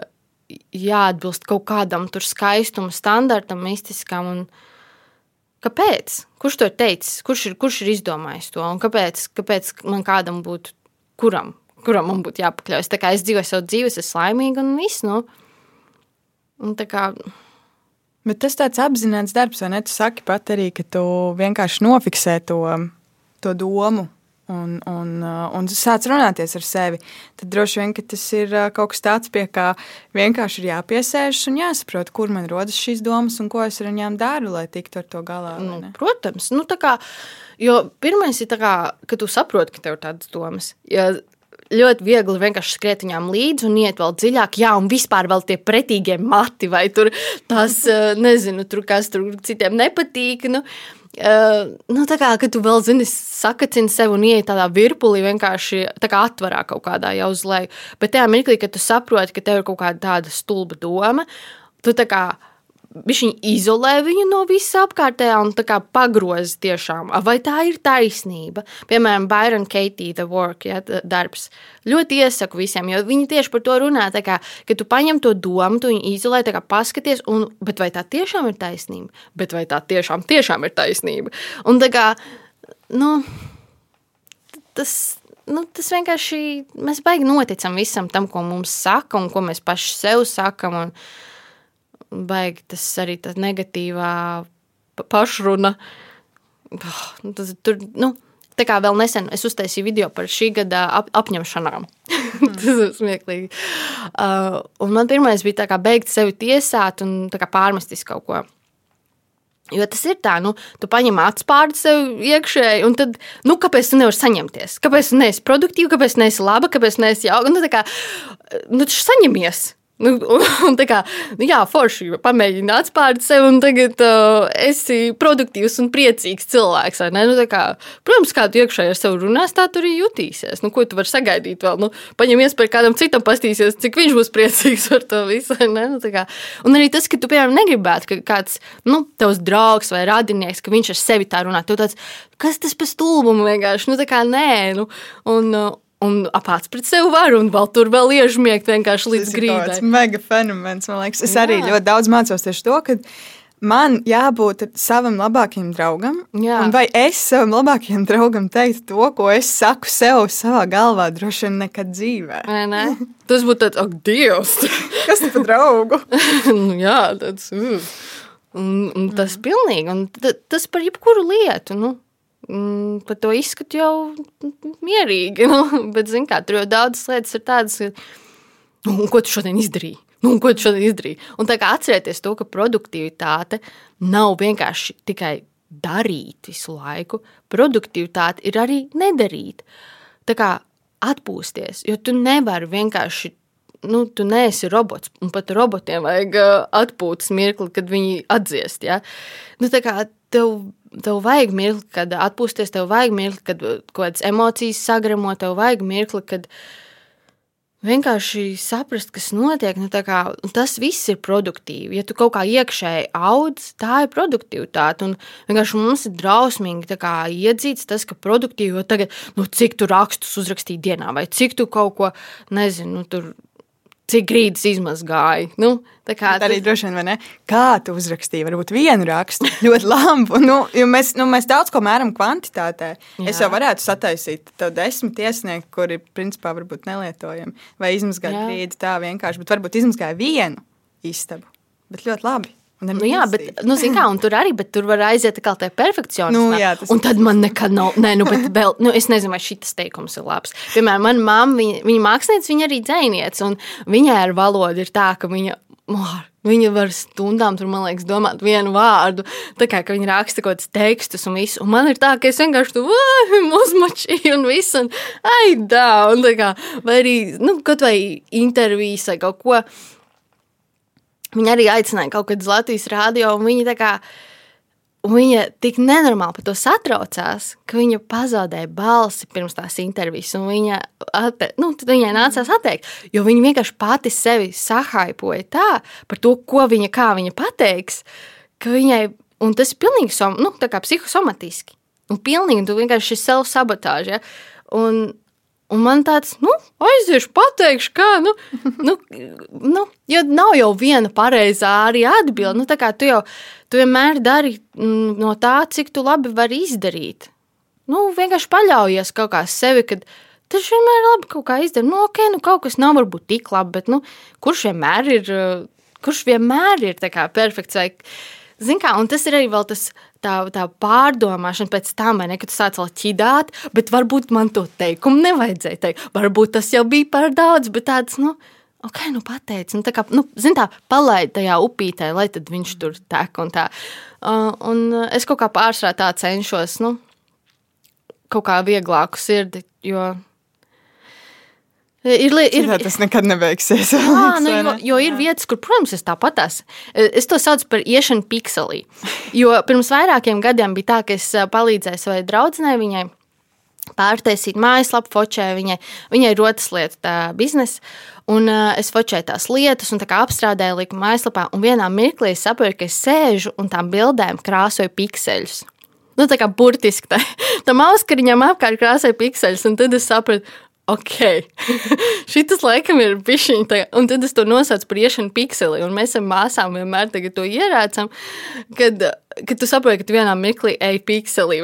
jāatbilst kaut kādam tur skaistuma standartam, mistiskam. Un, kāpēc? Kurš to ir teicis? Kurš ir, kurš ir izdomājis to? Un kāpēc, kāpēc man kādam būtu, kuram, kuram man būtu jāpakļaujas? Tā kā es dzīvoju savu dzīvi, es esmu laimīga un viss. Nu, Un tā kā, Bet tas tāds apzināts darbs, vai ne? Tu saki pat arī, ka tu vienkārši nofiksē to, to domu un, un, un sāc runāties ar sevi. Tad droši vien tas ir kaut kas tāds, pie kā vienkārši ir jāpiesēžas un jāsaprot, kur man rodas šīs domas un ko es ar viņām daru, lai tiktu ar to galā. Nu, protams, nu, kā, jo pirmais ir, kā, ka tu saproti, ka tev ir tādas domas. Ja ļoti viegli vienkārši skriet viņām līdzi un iet vēl dziļāk. Jā, un vispār vēl tie pretīgie mati, vai tur tas, eh, nezinu, tur kas tur citiem nepatīk. Nu, Uh, nu, tā kā tu vēl zini, sakacini sev un ienāc tādā virpulī, vienkārši tā kā atverā kaut kādā jau uz leju. Bet tajā mirklī, kad tu saproti, ka tev ir kaut kāda tāda stulba doma, tu tā kā Viņš izolē viņu no visa apkārtējā un pagroza tiešām, vai tā ir taisnība. Piemēram, Byron Katie, The Work, ja, darbs. Ļoti iesaku visiem, jo viņi tieši par to runā. Kā, ka tu paņem to domu, tu viņu izolē, kā paskaties, un, bet vai tā tiešām ir taisnība? Bet vai tā tiešām, tiešām ir taisnība? Un tā kā, nu, tas, nu, tas vienkārši mēs baigi noticam visam tam, ko mums saka un ko mēs paši sev sakam. Un, baigi tas arī tā negatīvā pašruna. Oh, tas, tur, nu, Tā kā vēl nesen es uztaisīju video par šī gada ap, apņemšanām. Tas ir smieklīgi. Uh, un man pirmais bija tā kā beigt sevi tiesāt un pārmestis kaut ko. Jo tas ir tā, nu, tu paņem atspārdu sev iekšēji, un tad, nu, kāpēc tu nevari saņemties? Kāpēc tu neesi produktīva, kāpēc neesi laba, kāpēc neesi jauka? Nu, tā kā, nu, tu saņemies. Nu, un, un tā kā, nu jā, forši pamēģini atspērt sevi, un tagad uh, esi produktīvs un priecīgs cilvēks. Nu, kā, protams, kā tu iekšēji ar sevi runās, tā tu arī jutīsies. Nu, ko tu vari sagaidīt vēl? Nu, paņem iespēju kādam citam pastīsies, cik viņš būs priecīgs par to visu. Nu, kā, un arī tas, ka tu, piemēram, negribētu, ka kāds nu, tavs draugs vai radinieks, ka viņš ar sevi tā runā. Tu tāds, kas tas par stulbumu vienkārši? Nu, tā kā nē. Nu, un, uh, Un apāts pret sevi var, un vēl tur vēl iežmiegt vienkārši līdz grībai. Tas ir mega fenomens, man liekas. Es Jā. arī ļoti daudz mācos tieši to, ka man jābūt savam labākajam draugam. Jā. Vai es savam labākajam draugam teiktu to, ko es saku sev savā galvā, droši vien nekad dzīvē. Ne? Tas būtu tāds, ak, Dievs! Kas tas par draugu? nu, jā, tāds. Uh. Un, un tas mm. pilnīgi, un tas par jebkuru lietu. Nu. Mm, par to izskatu jau mierīgi. Nu, bet, zināmā mērā, tur jau daudzas lietas ir tādas, ka, nu, ko tu šodien izdarīji? Nu, ko tu šodien izdarīji? Un tā kā atcerieties to, ka produktivitāte nav vienkārši tikai darīt visu laiku. Produktivitāte ir arī nedarīt. Tā kā atpūsties, jo tu nevari vienkārši. Nu, tu neesi robots, un pat robotiem vajag atpūtas mirkli, kad viņi atdziest. Ja? Nu, tā kā tev tev vajag mirkli, kad atpūsties, tev vajag mirkli, kad kaut kādas emocijas sagremo, tev vajag mirkli, kad vienkārši saprast, kas notiek. Nu, kā, tas viss ir produktīvi. Ja tu kaut kā iekšēji audz, tā ir produktivitāte. Un vienkārši mums ir drausmīgi kā, iedzīts tas, ka produktīvi, jo tagad, nu, cik tu rakstus uzrakstīji dienā, vai cik tu kaut ko, nezinu, nu, tur cik grīdas izmazgāja. Nu, kā, arī droši vien, vai ne? Kā tu uzrakstīji? Varbūt vienu rakstu ļoti labu. Nu, mēs, nu, mēs daudz ko mēram kvantitātē. Jā. Es jau varētu sataisīt tev desmit iesniegt, kuri principā varbūt nelietojami. Vai izmazgāt grīdu tā vienkārši, bet varbūt izmazgāja vienu istabu. Bet ļoti labi. Nu, jā, bet, nu, kā, tur arī tur var aiziet kā tā perfekcionisms. Nu, jā, un tad man nekad nav, nē, nu, vēl, nu, es nezinu, vai šis teikums ir labs. Piemēram, mana mamma, viņa, viņa mākslinieca, viņa arī dzēniec, un viņai ar valodu ir tā, ka viņa. Oh, Viņa var stundām, tur, man liekas, domāt vienu vārdu. Tā kā viņa raksta kaut kādus tekstus un visu. Un man ir tā, ka es vienkārši tur uzmačīju un visu. Un, ai, tā, un tā kā, vai arī, nu, kaut vai intervijas vai kaut ko. Viņa arī aicināja kaut kad uz Latvijas rādio, un viņa tā kā. Viņa tik nenormāli par to satraucās, ka viņa pazaudēja balsi pirms tās intervijas. Viņa atte, nu, viņai nācās atteikt, jo viņa vienkārši pati sevi sahaipoja tā par to, ko viņa, viņa pateiks. Viņai, un tas ir pilnīgi som, nu, psihosomatiski. Un pilnīgi, tu vienkārši ir sev sabotāža. Ja? Un, Un man tāds, nu, aiziešu, pateikšu, kā, nu, nu, nu jo nav jau viena pareizā arī atbilde. Nu, tā kā tu jau tu vienmēr dari mm, no tā, cik tu labi vari izdarīt. Nu, vienkārši paļaujies kaut kā sevi, kad tas vienmēr labi kaut kā izdarīt. Nu, ok, nu, kaut kas nav varbūt tik labi, bet, nu, kurš vienmēr ir, kurš vienmēr ir tā kā perfekts vai, zin kā, un tas ir arī tas, tā, tā pārdomāšana pēc tam, ne, kad tu sāc vēl ķidāt, bet varbūt man to teikumu nevajadzēja teikt. Varbūt tas jau bija par daudz, bet tāds, nu, ok, nu pateic. Nu, tā kā, nu, zin tā, palaid tajā upītē, lai tad viņš tur tek un tā. Uh, un es kaut kā pārsvarā tā cenšos, nu, kaut kā vieglāku sirdi, jo Ir, ir, Jā, tas nekad nebeigsies. Jā, nu, jo, jo ir vietas, kur, protams, es tāpat esmu. Es to saucu par iešanu pikselī. Jo pirms vairākiem gadiem bija tā, ka es palīdzēju savai draudzenei viņai pārtaisīt mājaslapu, fočēju viņai, viņai rotas lietu biznesa. Un uh, es fočēju tās lietas, un tā apstrādāju, liku mājaslapā, un vienā mirklī es saprotu, ka es sēžu un tām bildēm krāsoju pikseļus. Nu, tā kā burtiski tā, tam auskariņam apkārt krāsoju pikseļus, un tad es sapratu, ok, šis laikam ir pišķiņš, un tad es to nosaucu par iešanu pikseli, un mēs ar māsām vienmēr to ierācam, kad, kad tu saproti, ka tu vienā mirklī ej pikselī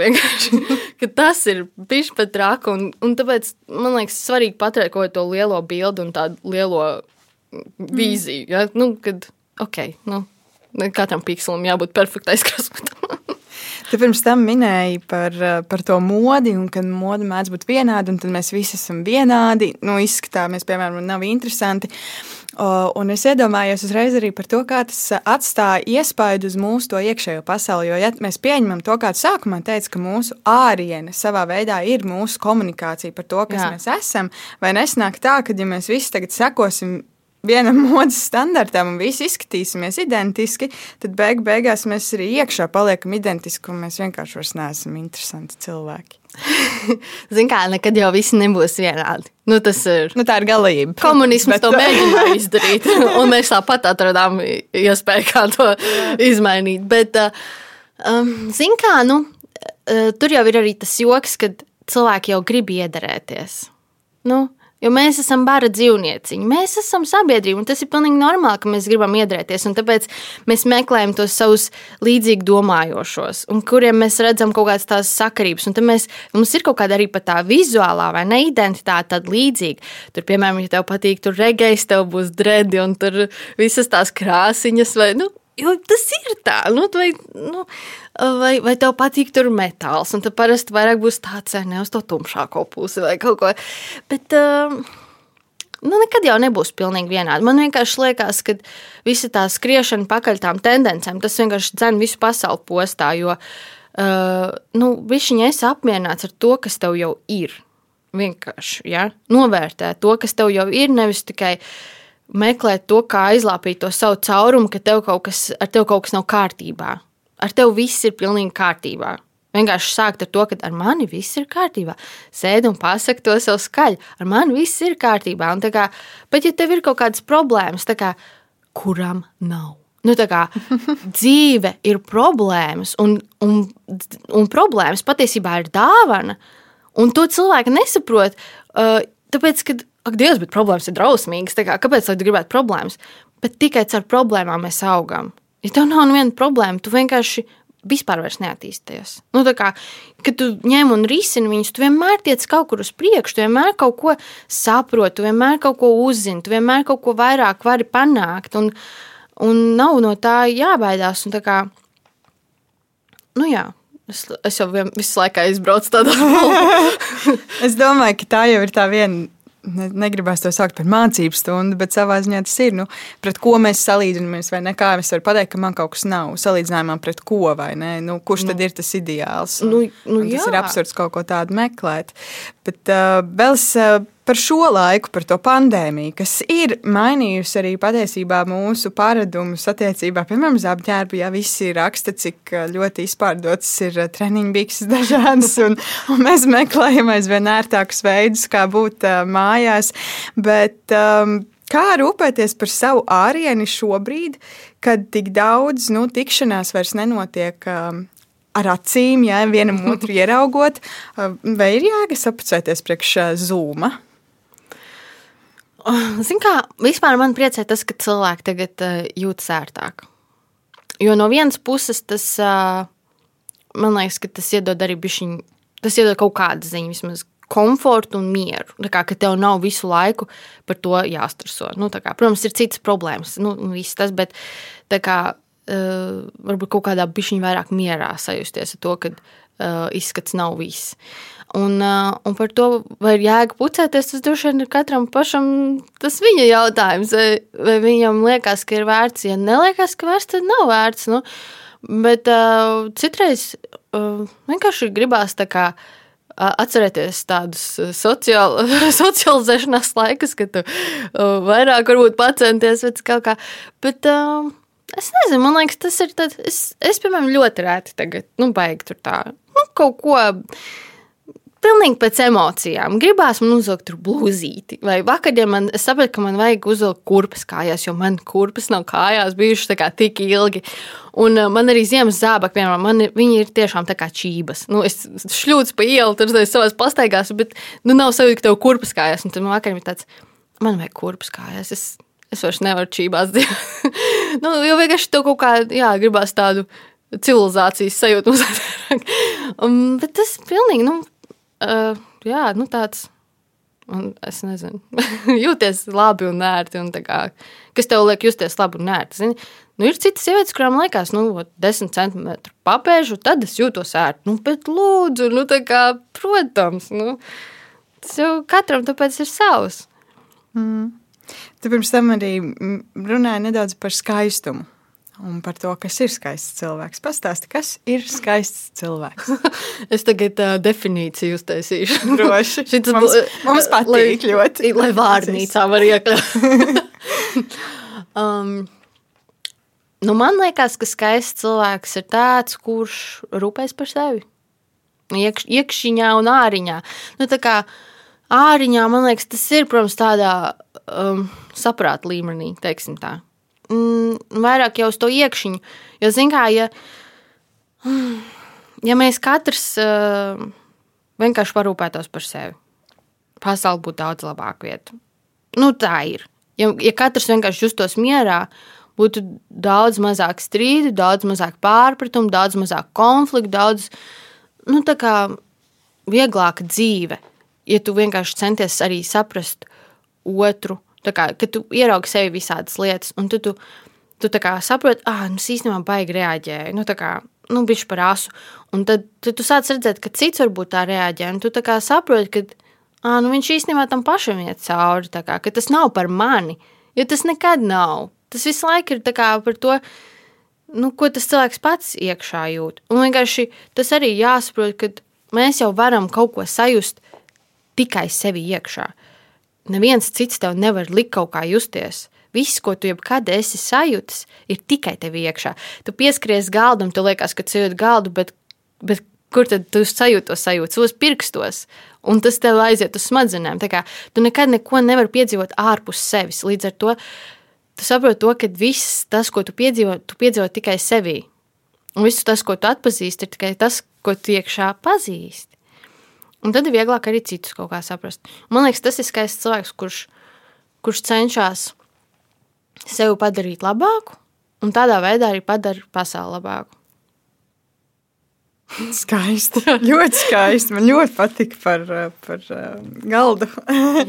tas ir pišķi pat traka, un, un tāpēc man liekas svarīgi paturēt to lielo bildu un tādu lielo vīziju, ja? nu, kad, ok, nu, katram pikselim jābūt perfektai skrasmotam. Tu pirms tam minēji par, eh, par to modi, un ka mode mēdz būt vienāda, un tad mēs visi esam vienādi. Nu, izskatāmies, piemēram, nav interesanti. Un es iedomājos uzreiz arī par to, kā tas atstāja iespaidu uz mūsu to iekšējo pasauli. Jo, ja mēs pieņemam to, kādu sākumā teica, ka mūsu āriene savā veidā ir mūsu komunikācija par to, kas Jā. mēs esam, vai nesnāk tā, ka ja mēs visi tagad sekosim vienam modes standartam un visi izskatīsimies identiski, tad beig beigās mēs arī iekšā paliekam identiski un mēs vienkārši vairs neesam interesanti cilvēki. Ziniet, kā nekad jau viss nebūs vienādi. Nu, tas ir. Nu, tā ir galība. Komunisms bet... to mēģināja izdarīt, un mēs tāpat atradām iespēju, kā to izmainīt. Bet, um, ziniet, kā, nu, tur jau ir arī tas joks, kad cilvēki jau grib iederēties. Nu, Jo mēs esam bara dzīvnieciņi, mēs esam sabiedrība, un tas ir pilnīgi normāli, ka mēs gribam iedrēties. Tāpēc mēs meklējam tos savus līdzīgi domājošos, un kuriem mēs redzam kaut kādas tās sakarības. Un tad mēs, mums ir kaut kāda arī pat tā vizuālā vai ne identitāte, līdzīga. Tur, piemēram, ja tev patīk, tur regējs, tev būs dredi, un tur visas tās krāsiņas, vai nu, Jo tas ir tā, nu, vai, nu, vai, vai tev patīk tur metāls, un tad parasti vairāk būs tāds, ne uz to tumšāko pusi vai kaut ko. Bet, uh, nu, nekad jau nebūs pilnīgi vienādi. Man vienkārši liekas, ka visa tā skriešana pakaļ tām tendencēm, tas vienkārši dzen visu pasauli postā, jo, uh, nu, višķiņi esi apmierināts ar to, kas tev jau ir. Vienkārši, ja? novērtē to, kas tev jau ir, nevis tikai meklēt to, kā aizlāpīt to savu caurumu, ka tev kaut kas, ar tevi kaut kas nav kārtībā. Ar tevi viss ir pilnīgi kārtībā. Vienkārši sākt ar to, ka ar mani viss ir kārtībā. Sēdi un pasaki to sev skaļi. Ar mani viss ir kārtībā. Un kā, bet, ja tev ir kaut kādas problēmas, kā, kuram nav? Nu, kā, dzīve ir problēmas, un, un, un problēmas patiesībā ir dāvana. Un to cilvēki nesaprot. Uh, tāpēc, kad ak, Dievs, bet problēmas ir drausmīgas. Kā, kāpēc tu gribētu problēmas? Bet tikai ar problēmām mēs augam. Ja tev nav neviena problēma, tu vienkārši vispār neattīstījies. Nu, kā, kad tu ņem un risini viņus, tu vienmēr tiec kaut kur uz priekšu, tu vienmēr kaut ko saproti, tu vienmēr kaut ko uzzini, tu vienmēr kaut ko vairāk vari panākt. Un, un nav no tā jābaidās. Kā, nu jā, es, es jau vien, visu laiku aizbraucu tādā veidā. es domāju, ka tā jau ir tā viena ne, negribās to saukt par mācību stundu, bet savā ziņā tas ir. Nu, pret ko mēs salīdzinamies, vai ne? Kā es varu pateikt, ka man kaut kas nav salīdzinājumā pret ko, vai ne? Nu, kurš nu, tad ir tas ideāls? Nu, nu, tas ir absurds kaut ko tādu meklēt. Bet uh, vēl es. Uh, par šo laiku, par to pandēmiju, kas ir mainījusi arī patiesībā mūsu paradumus attiecībā, piemēram, uz apģērbu. Jā, visi raksta, cik ļoti izpārdotas ir treniņu bikses dažādas, un, un mēs meklējam aizvien ērtākus veidus, kā būt uh, mājās. Bet, um, Kā rūpēties par savu ārieni šobrīd, kad tik daudz nu, tikšanās vairs nenotiek um, ar acīm, ja vienam otru ieraugot, vai ir jēga sapucēties priekš zūma? Ziniet, kā vispār man priecē tas, ka cilvēki tagad uh, jūtas ērtāk. Jo no vienas puses tas, uh, man liekas, ka tas iedod arī bišķiņu, tas iedod kaut kādu ziņu, vismaz komfortu un mieru. Tā kā tev nav visu laiku par to jāstrāso. Nu, kā, protams, ir citas problēmas, nu, tas, bet kā, uh, varbūt kaut kādā bišķiņā vairāk mierā sajusties ar to, ka uh, izskats nav viss. Uh, un par to, vai ir jēga pucēties, tas droši vien ir katram pašam tas viņa jautājums. Vai, vai viņam liekas, ka ir vērts, ja neliekas, ka vērts, tad nav vērts. Nu, bet uh, citreiz uh, vienkārši gribās tā kā atcerēties tādus sociāl, socializēšanās laikus, kad tu uh, vairāk varbūt pacenties pēc kaut kā. Bet uh, es nezinu, man liekas, tas ir tāds, es, es piemēram, ļoti rēti tagad, nu, baigi tur tā, nu, kaut ko pilnīgi pēc emocijām. Gribās man uzvilkt blūzīti. Vai vakarā man sapratu, ka man vajag uzvilkt kurpes kājās, jo man kurpes nav kājās bijušas tik ilgi. Un uh, man arī ziemas zābaki, piemēram, man, viņi ir tiešām tā kā čības. Nu, es šļūcu pa ielu, tur savās pastaigās, bet nu, nav sajūta, ka tev kurpes kājās. Un tad man vakarā ir tāds, man vajag kurpes kājās. Es, es vairs nevaru čībās dzīvot. nu, jo vienkārši tev kaut kā, jā, gribās tādu civilizācijas sajūtu uzsākt. um, bet tas pilnīgi, nu, Uh, jā, nu tāds. Un es nezinu, jūties labi un ērti. Un kā, kas tev liek justies labi un ērti? Zini? Nu, ir citas sievietes, kurām liekas, nu, 10 centimetru papēžu, tad es jūtos ērti. Nu, bet, lūdzu, nu, kā, protams, nu, tas jau katram tāpēc ir savs. Mm. Tu pirms tam arī runāji nedaudz par skaistumu. Un par to, kas ir skaists cilvēks. Pastāsti, kas ir skaists cilvēks? es tagad uh, definīciju uztaisīšu. Droši. Šitas mums, mums patīk lai, ļoti. Lai vārnīcā var iekļaut. um, nu man liekas, ka skaists cilvēks ir tāds, kurš rūpēs par sevi. Iekš, iekšķiņā un āriņā. Nu, tā kā āriņā, man liekas, tas ir, protams, tādā um, saprāta līmenī, teiksim tā. Mm, vairāk jau uz to iekšķiņu. Jo, zin kā, ja, ja mēs katrs uh, vienkārši parūpētos par sevi, pasaule būtu daudz labāka vieta. Nu, tā ir. Ja, ja katrs vienkārši justos mierā, būtu daudz mazāk strīdu, daudz mazāk pārpratumu, daudz mazāk konfliktu, daudz nu, vieglāka dzīve. Ja tu vienkārši centies arī saprast otru, tā kā, kad tu ieraugi sevi visādas lietas, un tu, tu, tu saproti, ah, nu, es īstenībā baigi reaģēju. Nu, kā, nu, bišķi par asu. Un tad, tad tu sāc redzēt, ka cits varbūt tā reaģē, un tu kā saproti, ka ah, nu, viņš īstenībā tam pašam iet cauri, kā, ka tas nav par mani, jo tas nekad nav. Tas visu laiku ir kā par to, nu, ko tas cilvēks pats iekšā jūt. Un vienkārši tas arī jāsaprot, ka mēs jau varam kaut ko sajust tikai sevi iekšā. Neviens cits tev nevar likt kaut kā justies. Viss, ko tu jebkad esi sajūtis, ir tikai tev iekšā. Tu pieskaries galdam, tu liekas, ka sajūti galdu, bet, bet kur tad tu sajūti to sajūtu? Savos pirkstos. Un tas tev aiziet uz smadzenēm. Tā kā tu nekad neko nevari piedzīvot ārpus sevis. Līdz ar to tu saproti to, ka viss tas, ko tu piedzīvo, tu piedzīvo tikai sevī. Un viss tas, ko tu atpazīsti, ir tikai tas, ko tu iekšā pazīsti. Un tad ir vieglāk arī citus kaut kā saprast. Man liekas, tas ir skaists cilvēks, kurš, kurš cenšas sevi padarīt labāku, un tādā veidā arī padara pasauli labāku. Skaisti. ļoti skaisti. Man ļoti patika par, par uh, galdu.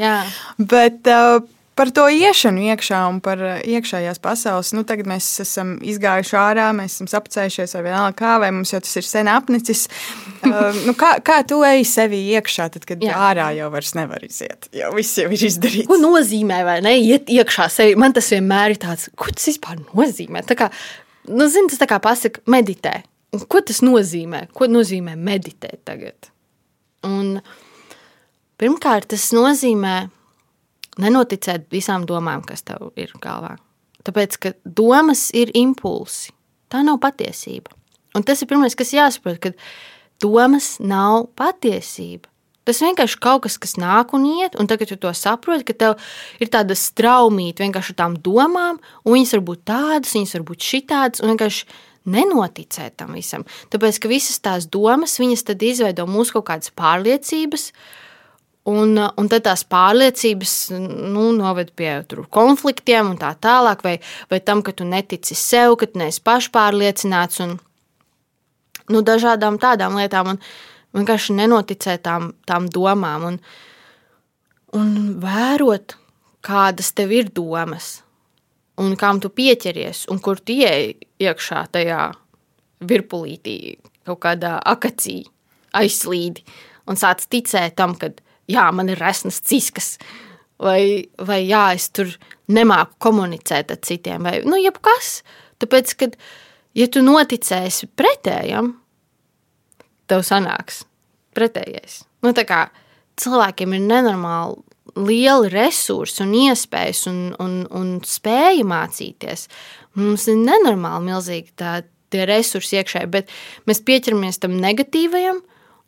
Jā. Bet uh, par to iešanu iekšā un par uh, iekšējās pasaules. Nu, tagad mēs esam izgājuši ārā, mēs esam apcēlušies, vai vienalga kā, vai mums jau tas ir sen apnicis. Uh, nu, kā, kā tu ej sevi iekšā, tad, kad Jā. Ārā jau vairs nevar iziet? Jau viss jau ir izdarīts. Ko nozīmē, vai ne? Iet iekšā sevi. Man tas vienmēr ir tāds, ko tas vispār nozīmē. Tā kā, nu, zini, tas tā kā pasaka, meditē. Ko tas nozīmē? Ko nozīmē meditēt tagad? Un, pirmkārt, tas nozīmē nenoticēt visām domām, kas tev ir galvā. Tāpēc, ka domas ir impulsi. Tā nav patiesība. Un tas ir pirmais, kas jāsaprot, ka domas nav patiesība. Tas vienkārši kaut kas, kas nāk un iet, un tagad tu to saproti, ka tev ir tāda straumīta vienkārši ar tām domām, un viņas var būt tādas, viņas var būt šitādas, un vienkārši nenoticēt tam visam. Tāpēc, ka visas tās domas, viņas tad izveido mūsu kaut kādas pārliecības, un, un tad tās pārliecības nu, noved pie tur, konfliktiem un tā tālāk, vai, vai tam, ka tu netici sev, ka tu neesi pašpārliecināts un nu, dažādām tādām lietām. Un, vienkārši nenoticēt tām, tām domām un, un vērot, kādas tev ir domas, un kam tu pieķeries, un kur tu ieej iekšā tajā virpulītī, kaut kādā akacī, aizslīdi, un sāc ticēt tam, ka jā, man ir resnas ciskas, vai, vai jā, es tur nemāku komunicēt ar citiem, vai nu, jebkas. Tāpēc, kad ja tu noticēsi pretējam, tev sanāks pretējais. Nu, tā kā cilvēkiem ir nenormāli lieli resursi un iespējas un, un, un spēja mācīties. Mums ir nenormāli milzīgi tā, tie resursi iekšēji, bet mēs pieķeramies tam negatīvajam,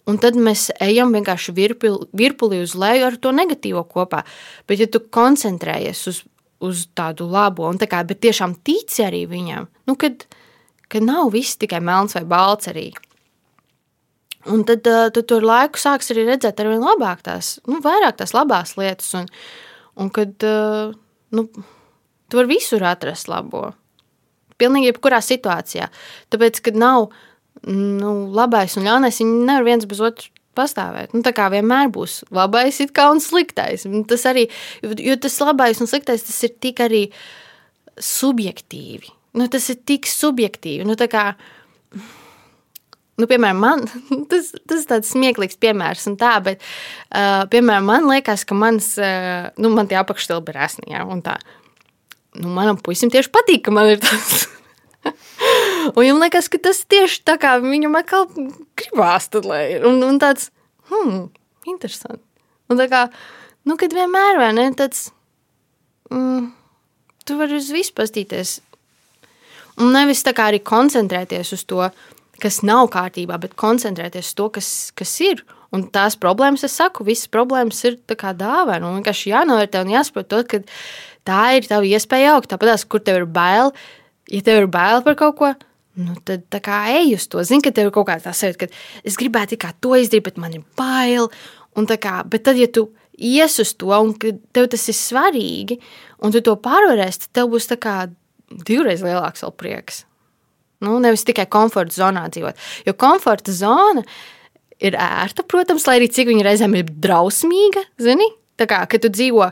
un tad mēs ejam vienkārši virpuli, virpuli uz leju ar to negatīvo kopā. Bet, ja tu koncentrējies uz, uz tādu labo, un tā kā, bet tiešām tici arī viņam, nu, kad, kad nav viss tikai melns vai balts arī. Un tad, uh, tad tur laiku sāks arī redzēt ar vien labāk tās, nu, vairāk tās labās lietas, un, un kad, uh, nu, tu vari visur atrast labo. Pilnīgi jebkurā situācijā. Tāpēc, kad nav nu, labais un ļaunais, viņi nevar viens bez otru pastāvēt. Nu, tā kā vienmēr būs labais kā un sliktais. Tas arī, jo, tas labais un sliktais, tas ir tik arī subjektīvi. Nu, tas ir tik subjektīvi. Nu, kā, nu, piemēram, man, tas, tas ir tāds smieklīgs piemērs, tā, bet, uh, piemēram, man liekas, ka mans, uh, nu, man tie apakšstilbi ir resni, ja. Nu, manam puisim tieši patīk, ka man ir tāds Un viņam liekas, ka tas tieši tā kā viņam atkal gribās, tad, lai. Un, un tāds, hmm, interesanti. Un tā kā, nu, kad vienmēr, vai ne, tāds, mm, tu vari uz visu pastīties. Un nevis tā kā arī koncentrēties uz to, kas nav kārtībā, bet koncentrēties uz to, kas, kas ir. Un tās problēmas, es saku, visas problēmas ir dāvana. Un vienkārši jānovērtē un jāsaprot, to, ka tā ir tava iespēja augt. Tāpat, kur tev ir bail, ja tev ir bail par kaut ko, nu, tad kā ej uz to. Zini, ka tev ir kaut kāda tā sajūta, ka es gribētu kā to izdarīt, bet man ir bail. Kā, bet tad, ja tu ies uz to, un tev tas ir svarīgi, un tu to pārvarēsi, tad tev būs divreiz lielāks prieks. Nu, nevis tikai komforta zonā dzīvot. Jo komforta zona ir ērta, protams, lai arī cik viņa reizēm ir drausmīga. Zini? Tā kā, kad tu dzīvo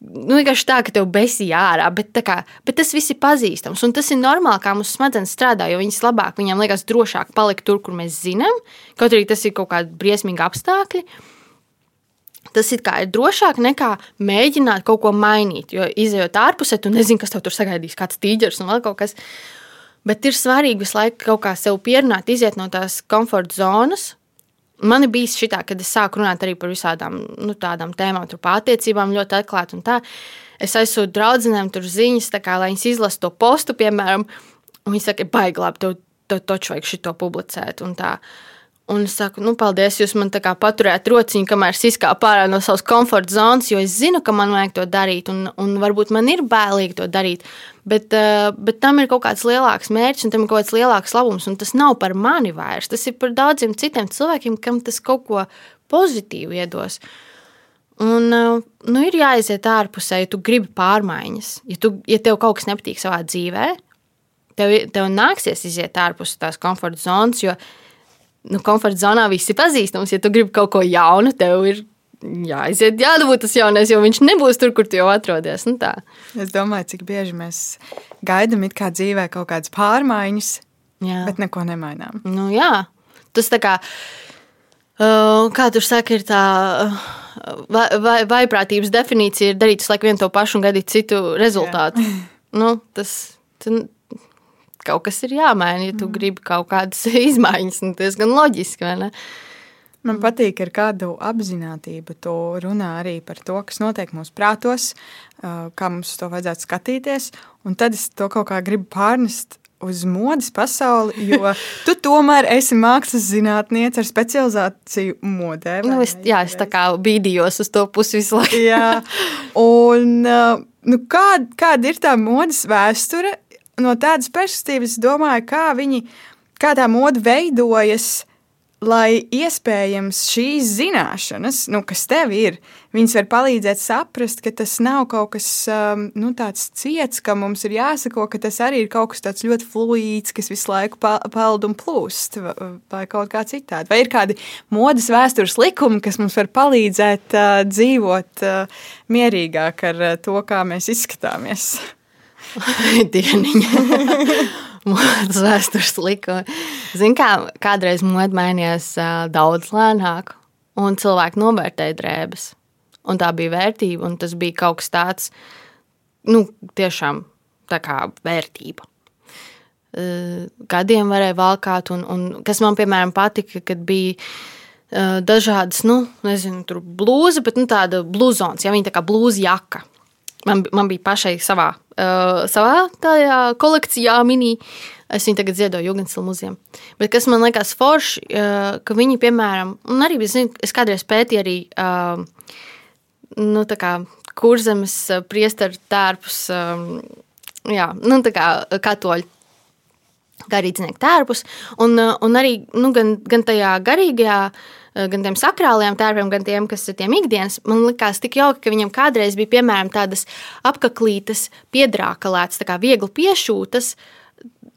nu, vienkārši tā, ka tev besīja ārā, bet, kā, bet tas viss ir pazīstams. Un tas ir normāli, kā mūsu smadzenes strādā, jo viņas labāk, viņām liekas drošāk palikt tur, kur mēs zinām, kaut arī tas ir kaut kādi briesmīgi apstākļi. Tas ir, ir drošāk nekā mēģināt kaut ko mainīt. Jo izējot ārpusē, tu nezini, kas tev tur sagaidīs, kāds tīģeris un vēl kaut kas. Bet ir svarīgi visu laiku kaut kā sev pierunāt, iziet no tās komforta zonas, Man ir bijis šitā, kad es sāku runāt arī par visādām nu, tādām tēmām, tur par attiecībām ļoti atklāti un tā. Es aizsūtu draudzenēm tur ziņas, kā, lai viņas izlasa to postu, piemēram, un viņi saka, baigi labi, tev, tev taču vajag šito publicēt un tā. Un es saku, nu, paldies, jūs man tā kā paturējāt rociņu, kamēr es izkāpu ārā no savas komforta zonas, jo es zinu, ka man vajag to darīt, un, un varbūt man ir bailīgi to darīt. Bet, uh, bet tam ir kaut kāds lielāks mērķis, un tam ir kaut kāds lielāks labums, un tas nav par mani vairs. Tas ir par daudziem citiem cilvēkiem, kam tas kaut ko pozitīvu iedos. Un, uh, nu, ir jāiziet ārpusē, ja tu gribi pārmaiņas. Ja, tu, ja tev kaut kas nepatīk savā dzīvē, tev, tev nāksies iziet ārpus tās komforta zonas, jo nu, komforta zonā viss ir pazīstams. Ja tu gribi kaut ko jaunu, tev ir jāiziet, jādabūt tas jaunais, jo viņš nebūs tur, kur tu jau atrodies. Nu, tā. es domāju, cik bieži mēs gaidām it kā dzīvē kaut kādas pārmaiņas, jā. bet neko nemainām. Nu, jā, tas tā kā. Uh, kā tur saka, ir tā vai, vai, vaiprātības definīcija, ir darīt visu laiku vienu to pašu un gaidīt citu rezultātu. nu, tas, tas kaut kas ir jāmaina, ja tu mm. gribi kaut kādas izmaiņas. Nu, tas gan loģiski, vai ne? Man patīk, ar kādu apziņotību tu runā arī par to, kas notiek mūsu prātos, kā mums to vajadzētu skatīties. Un tad es to kaut kā gribu pārnest uz modes pasauli, jo tu tomēr esi mākslas zinātniece ar specializāciju modē. Nu, es, jā, es tā kā bīdījos uz to pusi visu laiku. jā, un nu, kāda, kāda ir tā modes vēsture? No tādas perspektīvas domāju, kā viņi, kā tā moda veidojas, lai iespējams šīs zināšanas, nu, kas tev ir, viņas var palīdzēt saprast, ka tas nav kaut kas um, nu, tāds ciets, ka mums ir jāsako, ka tas arī ir kaut kas tāds ļoti fluīds, kas visu laiku peld un plūst, vai kaut kā citādi. Vai ir kādi modes vēstures likumi, kas mums var palīdzēt uh, dzīvot uh, mierīgāk ar uh, to, kā mēs izskatāmies? dieniņa. Modes vēstures likumi. Zini, kā kādreiz mode mainījās daudz lēnāk, un cilvēki novērtēja drēbes. Un tā bija vērtība, un tas bija kaut kas tāds, nu, tiešām tā kā vērtība. Gadiem varēja valkāt, un, un kas man, piemēram, patika, kad bija dažādas, nu, nezinu, tur blūzi, bet nu, tāda blūzons, ja viņa tā kā blūzi jaka. Man, man bija pašai savā, uh, savā tajā kolekcijā mini. Es viņu tagad ziedoju Jugendsilu muzejam. Bet kas man liekas forši, uh, ka viņi, piemēram, un arī es, zinu, es kādreiz pētīju arī uh, nu, kurzemes priesteru tērpus, um, jā, nu, tā kā katoļu garīdznieku tērpus, un, un arī nu, gan, gan tajā garīgajā gan tiem sakrāliem tērpiem, gan tiem, kas ir tiem ikdienas. Man liekas, tik jauki, ka viņam kādreiz bija piemēram tādas apaklītes, piedrākalētas, tā kā viegli piešūtas.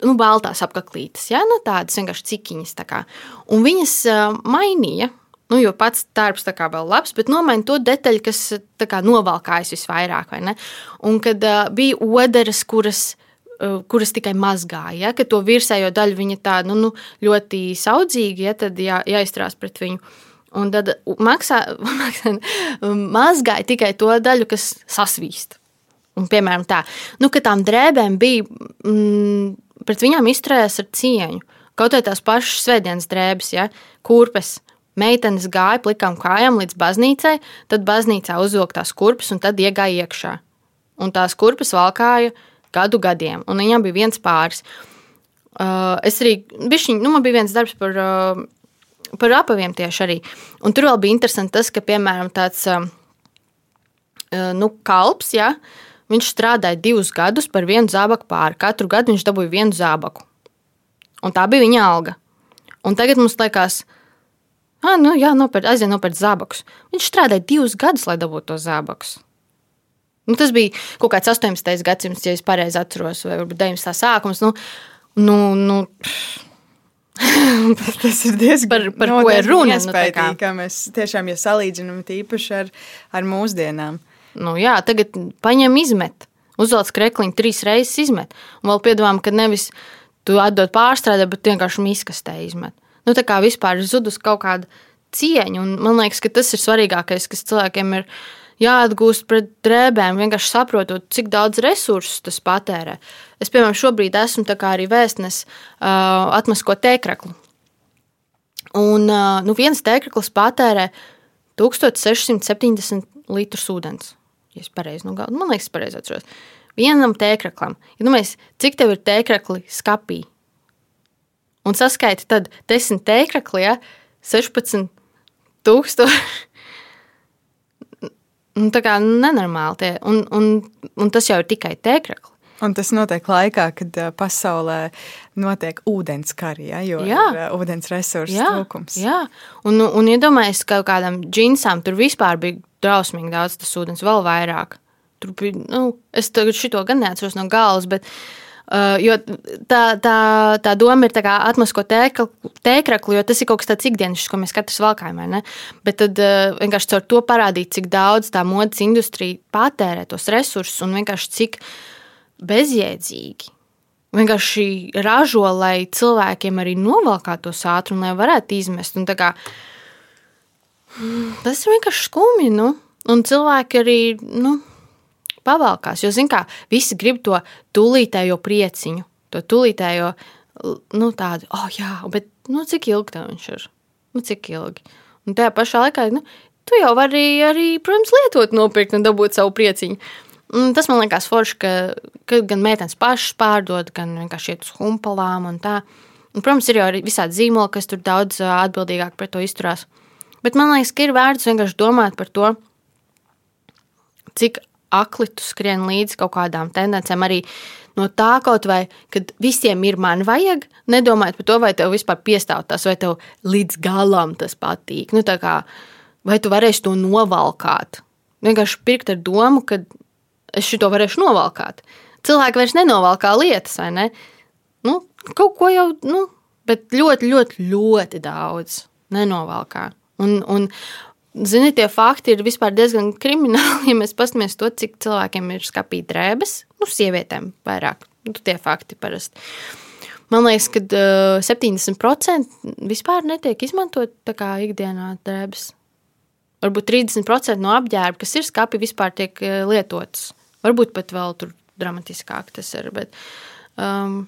Nu, baltās apaklītes, ja? nu, tādas vienkārši cikiņas. Tā kā. Un viņas uh, mainīja, nu, jo pats tērps tā kā vēl labs, bet nomaina to detaļu, kas kā, novalkājas visvairāk. Un kad uh, bija oderas, kuras Eh, kuras tikai mazgāja, ja, ka to virsējo daļu viņa tā nu, nu, ļoti saudzīgi, ja, jā, jāizturās pret viņu. Un tad maksā, maksā, mazgāja tikai to daļu, kas sasvīst. Un, piemēram, tā, nu, ka tām drēbēm bija mm, pret viņām izturējās ar cieņu. Kaut arī tās pašas svētdienas drēbes, ja, kurpes. Meitenes gāja plikām kājām līdz baznīcai, tad baznīcā uzvilka tās kurpes un tad iegāja iekšā. Un tās kurpes valkāja gadu gadiem, un viņām bija viens pāris. Uh, es arī, bišķiņ, nu, man bija viens darbs par, uh, par apaviem tieši arī. Un tur vēl bija interesanti tas, ka, piemēram, tāds uh, nu, kalps, ja, viņš strādāja divus gadus par vienu zābaku pāri. Katru gadu viņš dabūja vienu zābaku. Un tā bija viņa alga. Un tagad mums liekas, ah, nu, jā, nopērt, aizvien nopērt zābakus. Viņš strādāja divus gadus, lai dabūtu to zābakus. Nu, tas bija kaut kāds 18. gadsimts, ja es pareizi atceros, vai varbūt 19. sākums. Nu, nu, nu, tas ir diezgan par, par ko ir runa. Nu, kā mēs tiešām ja salīdzinām tīpaši ar, ar mūsdienām. Nu, jā, tagad paņem izmet. Uzvelc krekliņu trīs reizes izmet. Un vēl piedomām, ka nevis tu atdod pārstrādē, bet vienkārši miskastē izmet. Nu, tā kā vispār ir zudus kaut kāda cieņa. Un man liekas, ka tas ir svarīgākais, kas cilvēkiem ir jāatgūst pret drēbēm, vienkārši saprotot, cik daudz resursu tas patērē. Es, piemēram, šobrīd esmu arī vēstnes uh, atmasko tēkraklu. Un uh, nu, viens tēkraklis patērē 1670 litrus ūdens. Ja es pareizi nu, man liekas, pareizi atceros. Vienam tēkraklam. Ja domājies, cik tev ir tēkrakli skapī? Un saskaiti tad 10 tēkrakli, ja 16 tūkstoši. Nu, tā kā nenormāli tie. Un, un, un tas jau ir tikai tēkrakli. Un tas notiek laikā, kad pasaulē notiek ūdens kari, ja, jo jā. ir ūdens resursu jā, trūkums. Jā, un, un iedomājieties, ja ka kādam džinsām tur vispār bija drausmīgi daudz tas ūdens, vēl vairāk. Tur bija, nu, es tagad šito gan neatceros no galvas, bet Uh, jo tā, tā, tā doma ir atmaskot tēkraklu, jo tas ir kaut kas tāds ikdienas, ko mēs katrs valkājam. Bet tad uh, vienkārši caur to parādīt, cik daudz tā modes industrija patērē tos resursus un vienkārši cik bezjēdzīgi. Vienkārši ražo, lai cilvēkiem arī novalkātos ātri un lai varētu izmest. Kā, tas ir vienkārši skumji. Nu? Un cilvēki arī. Nu, pavalkās. Jo, zin kā, visi grib to tūlītējo prieciņu, to tūlītējo, nu, tādu, oh, jā, bet, nu, cik ilgi tā viņš ir? Nu, cik ilgi? Un tajā pašā laikā, nu, tu jau vari arī, protams, lietot, nopirkt un dabūt savu prieciņu. Un tas man liekas forši, ka, ka gan meitenes pašas pārdod, gan vienkārši iet uz humpalām un tā. Un, protams, ir jau arī visādi zīmoli, kas tur daudz atbildīgāk pret to izturās. Bet man liekas, ka ir vērts vienkārši domāt par to, cik akli tu skrien līdzi kaut kādām tendencēm. Arī no tā kaut vai, kad visiem ir man vajag, nedomājot par to, vai tev vispār piestāv tas, vai tev līdz galam tas patīk. Nu, kā, vai tu varēsi to novalkāt? Vienkārši pirkt ar domu, ka es šo varēšu novalkāt. Cilvēki vairs nenovalkā lietas, vai ne? Nu, kaut ko jau, nu, bet ļoti, ļoti, ļoti daudz nenovalkā. Un, un, Zini, tie fakti ir vispār diezgan krimināli, ja mēs paskatāmies to, cik cilvēkiem ir skapīta drēbes. Nu, sievietēm vairāk. Nu, tie fakti parasti. Man liekas, ka uh, 70% vispār netiek izmantot tā kā ikdienā drēbes. Varbūt 30% no apģērba, kas ir skapi, vispār tiek lietotas. Varbūt pat vēl tur dramatiskāk tas ir. Bet, um,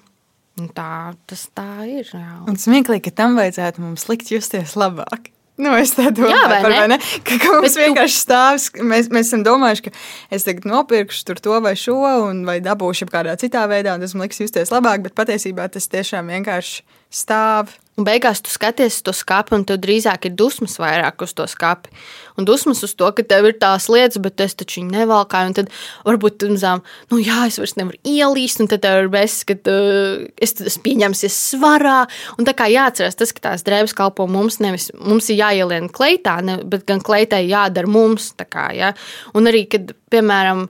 tā, tas tā ir. Jā. Un smieklīgi, ka tam vajadzētu mums likt justies labāk. Nu, es tā domāju, Jā, vai par, vai ne? Ka, ka mums Bet vienkārši tu... stāvs. Mēs, mēs esam domājuši, ka es tagad nopirkšu to vai šo, un, vai dabūšu kādā citā veidā, un tas man liks justies labāk. Bet patiesībā tas tiešām vienkārši stāv. Un beigās tu skaties uz to skati, un tev drīzāk ir dusmas vairāk uz to skati. Un dusmas uz to, ka tev ir tās lietas, bet es taču viņu nevalkāju. Un tad varbūt tu zini, nu jā, es vairs nevaru ielīst, un tad tev ir beigas, ka uh, es, es pieņemsies svarā. Un tā kā jāatcerās tas, ka tās drēbes kalpo mums, nevis mums ir jāielien kleitā, ne, bet gan kleitai jādara mums. Kā, ja? Un arī, kad, piemēram,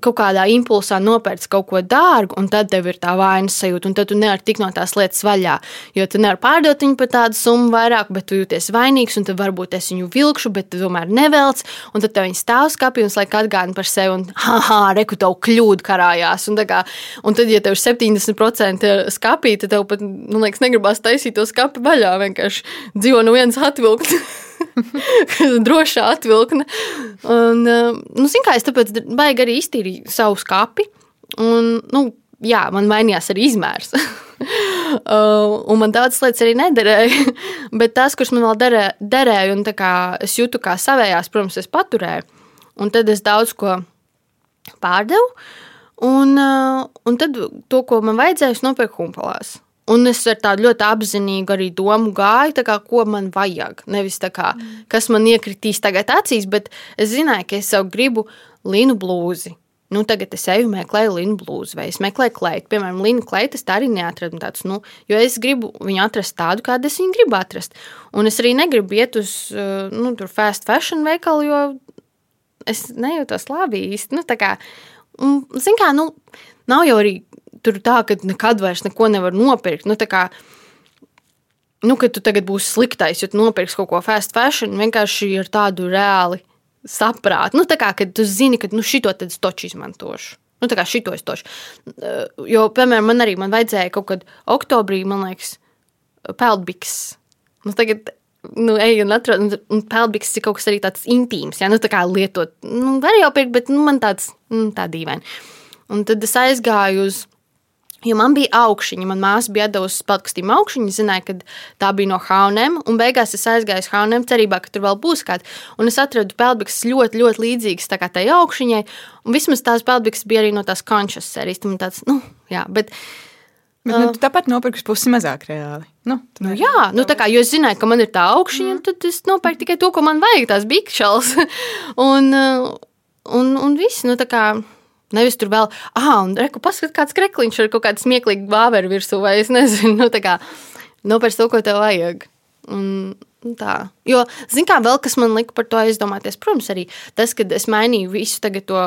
kaut kādā impulsā nopērts kaut ko dārgu, un tad tev ir tā vainas sajūta, un tad tu nevari tikt no tās lietas vaļā. Jo tu nevari pārdot viņu par tādu summu vairāk, bet tu jūties vainīgs, un tad varbūt es viņu vilkšu, bet tu tomēr nevelc, un tad tev viņa stāv skapī un laik atgādina par sevi, un haha, reku tev kļūda karājās. Un, kā, un tad, ja tev ir 70% skapī, tad tev pat, nu, liekas, negribas taisīt to skapi vaļā, vienkārši dzīvo no vienas atvilkt. drošā atvilkne. Un, nu, zin kā es tāpēc baigi arī iztīrīju savu skapi. Un, nu, jā, man mainījās arī izmērs. Uh, un man tādas lietas arī nederēja. Bet tas, kurš man vēl derē, derēja, un es jūtu kā savējās, protams, es paturēju. Un tad es daudz ko pārdevu. Un, uh, un tad to, ko man vajadzēja, es nopirku humpalās. Un es ar tādu ļoti apzinīgu arī domu gāju, kā, ko man vajag. Nevis kā, kas man iekritīs tagad acīs, bet es zināju, ka es jau gribu linu blūzi Nu, tagad es eju, meklēju Linu blūzi, vai es meklēju kleitu. Piemēram, Linu kleitu es tā arī neatradu. Tāds, nu, jo es gribu viņu atrast tādu, kādu es viņu gribu atrast. Un es arī negribu iet uz uh, nu, fast fashion veikalu, jo es nejūtos labi īsti. Nu, kā, Ziniet, kā, nu, nav jau arī tur tā, ka nekad vairs neko nevar nopirkt. Nu, kā, nu, ka tu tagad būsi sliktais, jo nopirksi kaut ko fast fashion, vienkārši ar tādu reāli saprātu. Nu, tā kā tu zini, ka nu, šito tad es toču izmantošu. Nu, tā kā šito es toču. Jo, piemēram, man arī man vajadzēja kaut kad oktobrī, man liekas, peldbiks. Nu, tagad nu, eju un atrodu, un peldbiks ir kaut kas arī tāds intīms, ja nu, tā kā lietot. Nu, var jau pirkt, bet nu, man tāds nu, tā dīvaini. Un tad es aizgāju uz Jo man bija augšņi, man māsa bija devusi spēlkastīm augšņi, zināja, ka tā bija no Haunēm, un beigās es aizgāju uz Haunēm, cerībā, ka tur vēl būs kāds. Un es atradu peldbiks ļoti, ļoti līdzīgas tā kā tai augšņai, un vismaz tās peldbiks bija arī no tās končas sērijas. Tam tāds, nu, jā, bet. Bet, nu, tu tāpat nopirksi pusi mazāk reāli. Nu, nu, jā, nu, tā kā jo es zināju, ka man ir tā augšņa, mm. tad es nopirku tikai to, ko man vajag, tās bikšķels. un, un, un viss, nu, tā kā. Nevis tur vēl, ah, un reku, paskat, kāds krekliņš ar kaut kādu smieklīgu vāveru virsū, vai es nezinu, nu, tā kā nopērst to, ko tev vajag. Un, tā. Jo, zin kā, vēl kas man lika par to aizdomāties, protams, arī tas, kad es mainīju visu tagad to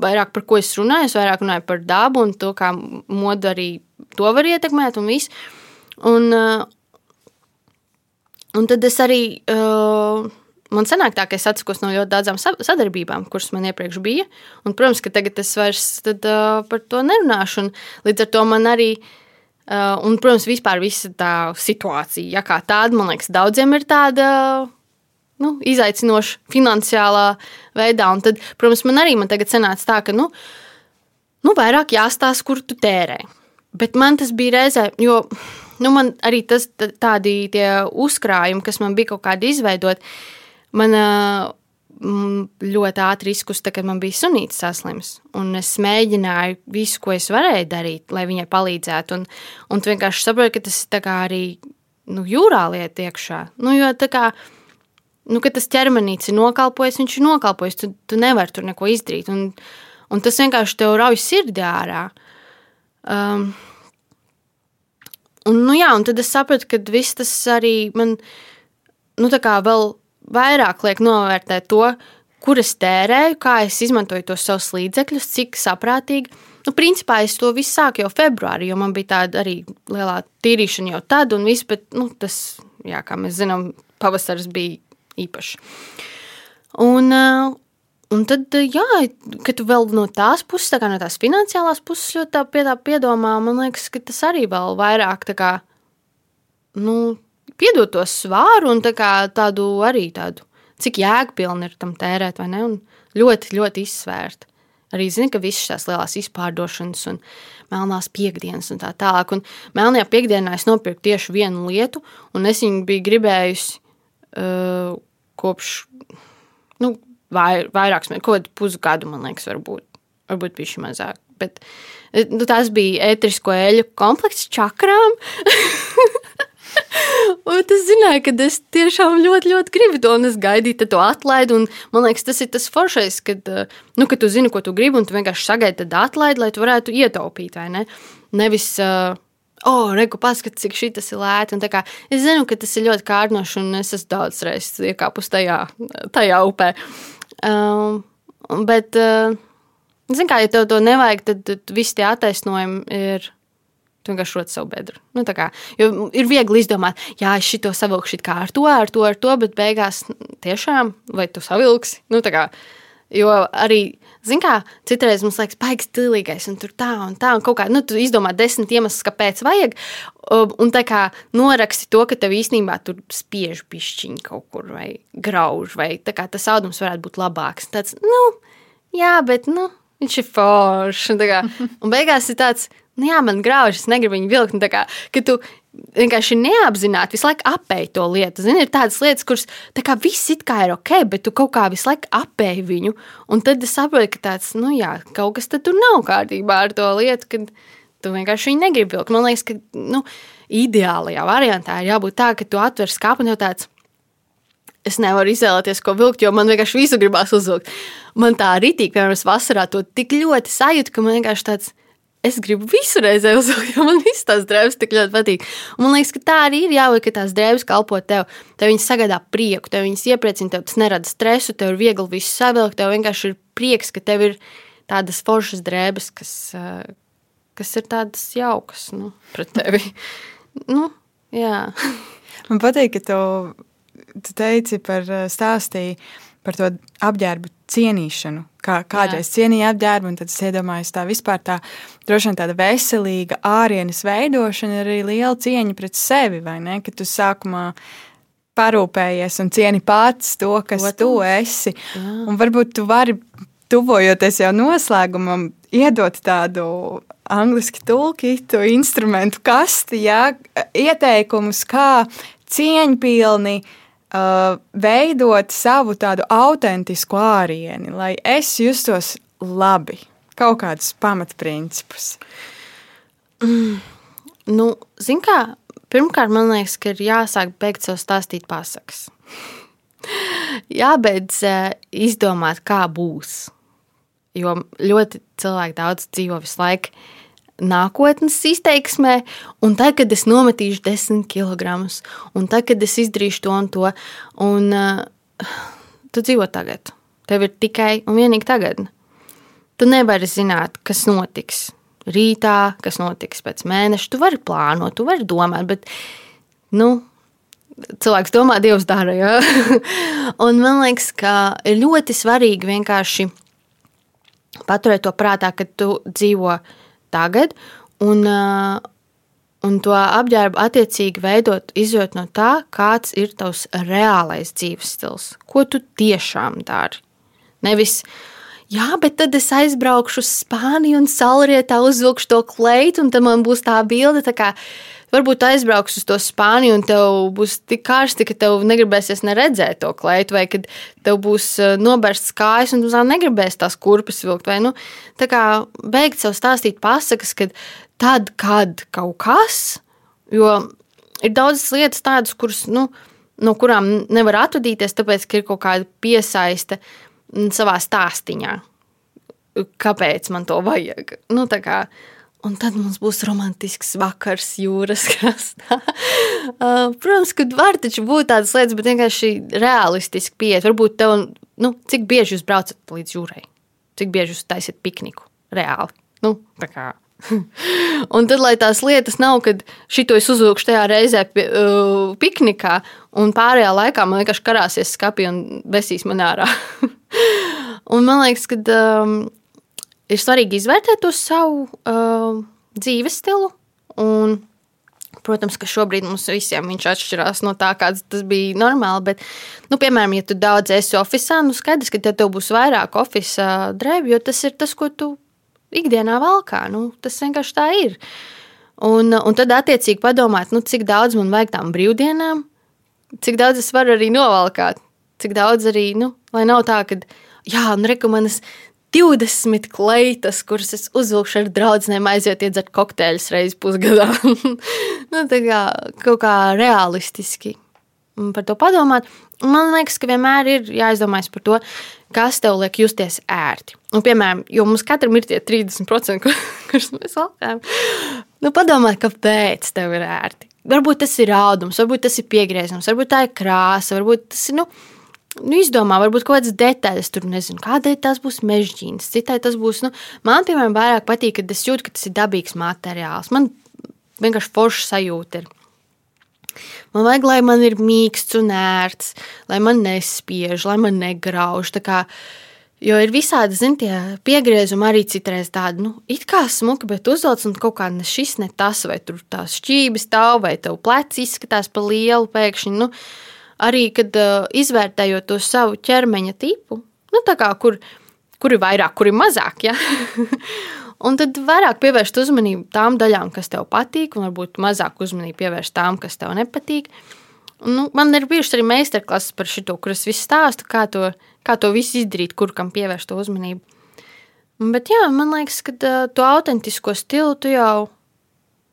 vairāk par ko es runāju, es vairāk runāju par dabu un to, kā moda arī to var ietekmēt un viss. Un, un tad es arī. Uh, man sanāk tā, ka es atsakos no ļoti daudzām sadarbībām, kuras man iepriekš bija. Un, protams, ka tagad es vairs tad, uh, par to nerunāšu. Un, līdz ar to man arī. Uh, un, protams, vispār visa tā situācija, ja kā tāda, man liekas, daudziem ir tāda nu, izaicinoša finansiālā veidā. Un tad, protams, man arī man tagad sanāca tā, ka nu, nu, vairāk jāstāsta, kur tu tērē. Bet man tas bija reizē, jo nu, man arī tas tādi uzkrājumi, kas man bija kaut kādi izveidoti, man ļoti ātri izkusta, kad man bija sunīts saslims. Un es mēģināju visu, ko es varēju darīt, lai viņai palīdzētu. Un, un tu vienkārši saproti, ka tas ir arī nu, jūrā lieta iekšā. Nu, jo tā kā nu, tas ķermenīts ir nokalpojis, viņš ir nokalpojis. Tu, tu nevari tur neko izdarīt. Un, un tas vienkārši tev rauj sirdī ārā. Um, un, nu, jā, un tad es sapratu, ka viss tas arī man nu, vēl vairāk liek novērtēt to, kur es tērēju, kā es izmantoju tos savus līdzekļus, cik saprātīgi. Nu, principā es to visu sāku jau februārī, jo man bija tāda arī lielā tīrīšana jau tad, un viss, bet nu, tas, jā, kā mēs zinām, pavasaris bija īpašs. Un, uh, un tad, jā, kad tu vēl no tās puses, tā no tās finansiālās puses, ļoti tā pie tā piedomā, man liekas, ka tas arī vēl vairāk tā kā, nu, piedot to svāru un tā tādu arī tādu, cik jēgpilni ir tam tērēt, vai ne? Un ļoti, ļoti izsvērta. Arī zinu, ka visas tās lielās izpārdošanas un melnās piekdienas un tā tālāk. Un melnajā piekdienā es nopirku tieši vienu lietu, un es viņu biju gribējusi uh, kopš nu, vai, vairākus kaut kādu pusgadu, man liekas, varbūt, varbūt bija šī mazāk. Bet, nu, tas bija ētrisko eļļu komplekss čakrām. Es zināju, ka es tiešām ļoti, ļoti gribu to, un es gaidīju to atlaidi. Un, man liekas, tas ir tas foršais, kad, eh, nu, kad tu zini, ko tu gribi, un tu vienkārši sagaidi atlaidi, lai tu varētu ietaupīt. Ne? Nevis, uh, oh, reku, paskatās, cik šī tas ir lēti. Kā, es zinu, ka tas ir ļoti kārdinoši, un es esmu daudz reizes iekāpus tajā, tajā upē. Um, bet, uh, zini, kā, ja tev to nevajag, tad, tad visi tie attaisnojumi ir Tu vienkārši roti savu bedru. Nu, kā, ir viegli izdomāt, jā, es šito savilkšu ar to, ar to, ar to, bet beigās tiešām vai tu savilksi. Nu, kā, jo arī, zin kā, citreiz mums liekas, baigs stilīgais, un tur tā un tā, un kaut kā, nu, tu izdomā desmit iemeslus, kāpēc vajag, un tā kā noraksti to, ka tev īstenībā tur spiež pišķiņi kaut kur vai grauž, vai tā kā tas audums varētu būt labāks. Tāds, nu, jā, bet, nu, viņš ir foršs. Un, un beigās ir tāds, nu, jā, man grauž, es negribu viņu vilkt. Nu, kā, ka tu vienkārši neapzināti visu laiku apēji to lietu. Zini, ir tādas lietas, kuras tā kā viss it kā ir ok, bet tu kaut kā visu laiku apēji viņu. Un tad es saprotu, ka tāds, nu jā, kaut kas tur nav kārtībā ar to lietu, kad tu vienkārši viņu negribi vilkt. Man liekas, ka nu, ideālajā variantā ir jābūt tā, ka tu atver skāpi un jau tāds. Es nevaru izvēlēties, ko vilkt, jo man vienkārši visu gribās uzvilkt. Man tā rītīgi, piemēram, vasarā to tik ļoti sajūta, ka man vienkārši tāds es gribu visu reizē uzvilkt, jo man visas tās drēbes tik ļoti patīk. Un man liekas, ka tā arī ir jāliek, ka tās drēbes kalpo tev. Tev viņas sagādā prieku, tev viņas iepriecina, tev tas nerada stresu, tev ir viegli visu savilkt, tev vienkārši ir prieks, ka tev ir tādas foršas drēbes, kas, eh, kas ir tādas jaukas nu, pret tevi. nu, jā. Man patīk, ka tu, tu teici par eh, stāstīju par to apģērbu cienīšanu. Kā, kādreiz cienīja apģērbu, un tad es iedomājos, tā vispār tā droši vien tāda veselīga ārienes veidošana ir arī liela cieņa pret sevi, vai ne? Ka tu sākumā parūpējies un cieni pats to, kas Protams. tu esi. Jā. Un varbūt tu vari, tuvojoties jau noslēgumam, iedot tādu angļuiski tulkītu instrumentu kasti, jā, ieteikumus, kā cieņpilni uh, uh, veidot savu tādu autentisku ārieni, lai es justos labi, kaut kādus pamatprincipus. Mm, nu, Ziniet, kā pirmkārt, man liekas, ka ir jāsāk beigt sev stāstīt pasakas. Jābeidz uh, izdomāt, kā būs. Jo ļoti cilvēki daudz dzīvo visu laiku nākotnes izteiksmē, un tad, kad es nometīšu desmit kilogramus, un tad, kad es izdarīšu to un to, un uh, tu dzīvo tagad. Tev ir tikai un vienīgi tagad. Tu nevari zināt, kas notiks rītā, kas notiks pēc mēneša. Tu vari plānot, tu vari domāt, bet nu, cilvēks domā, Dievs dara. Ja? un man liekas, ka ir ļoti svarīgi vienkārši paturēt to prātā, ka tu dzīvo tagad, un, uh, un to apģērbu attiecīgi veidot, izjūt no tā, kāds ir tavs reālais dzīves stils, ko tu tiešām dari. Nevis, jā, bet tad es aizbraukšu uz Spāniju un salrietā uzvilkšu to kleitu, un tad man būs tā bilde. Tā kā, varbūt aizbrauks uz to Spāniju, un tev būs tik karsti, ka tev negribēsies neredzēt to kleitu, vai kad tev būs nobērsts kājas, un tu negribēsi tās kurpes vilkt. Vai, nu, tā kā beigt sev stāstīt pasakas, kad tad, kad kaut kas, jo ir daudzas lietas tādas, kuras, nu, no kurām nevar atvadīties, tāpēc, ka ir kaut kāda piesaiste savā stāstīņā. Kāpēc man to vajag? Nu, kā, un tad mums būs romantisks vakars jūras krastā. Uh, protams, ka var taču būt tādas lietas, bet vienkārši realistiski pieiet. Varbūt tev, nu, cik bieži jūs braucat līdz jūrai? Cik bieži jūs taisat pikniku? Reāli. Nu, tā kā un tad, lai tās lietas nav, kad šito es uzvilkšu tajā reizē uh, piknikā, un pārējā laikā man vienkārši karāsies skati un besīs man ārā. un man liekas, ka um, ir svarīgi izvērtēt to savu uh, dzīves stilu. Un, protams, ka šobrīd mums visiem viņš atšķirās no tā, kāds tas bija normāli. Bet, nu, piemēram, ja tu daudz esi oficiālā, nu skaidrs, ka tev būs vairāk oficiāla drēbju, jo tas ir tas, ko tu ikdienā valkā. Nu, tas vienkārši tā ir. Un, un tad, attiecīgi, padomāt, nu, cik daudz man vajag tām brīvdienām, cik daudz es varu arī novalkāt, cik daudz arī, nu, lai nav tā, ka, jā, nu, rekomendācijas 20 kleitas, kuras es uzvilkšu ar draugiem, aiziet iedzert kokteļus reizes pusgadā. nu, tā kā kaut kā realistiski par to padomāt. Man liekas, ka vienmēr ir jāizdomājas par to, kas tev liek justies ērti. Un, piemēram, jo mums katram ir tie 30%, kurus mēs valkājam, nu, padomā, kāpēc tev ir ērti. Varbūt tas ir raudums, varbūt tas ir piegriezums, varbūt tā ir krāsa, varbūt tas ir. Nu, nu, izdomā, varbūt kaut kādas detaļas, tur nezinu, kādai tas būs mežģīns, citai tas būs. Nu, man, piemēram, vairāk patīk, kad es jūtu, ka tas ir dabīgs materiāls. Man vienkārši forša sajūta ir. Man vajag, lai man ir mīksts un ērts, lai man nespiež, lai man negrauž. Kā, jo ir visādi, zin, tie piegriezumi arī citreiz tādi, nu, it kā smuki, bet uzvelc un kaut kā ne šis, ne tas, vai tur tās šķības stāv, vai tev pleci izskatās pa lielu pēkšņi. Nu, arī, kad uh, izvērtējot to savu ķermeņa tipu, nu, kā, kur, kur ir vairāk, kur ir mazāk. Ja? Un tad vairāk pievērst uzmanību tām daļām, kas tev patīk, un varbūt mazāk uzmanību pievērst tām, kas tev nepatīk. Nu, man ir bijušas arī meistarklases par šo, kuras visu stāstu, kā to, kā to visu izdarīt, kur kam pievērst uzmanību. Bet jā, man liekas, ka uh, to autentisko stilu tu jau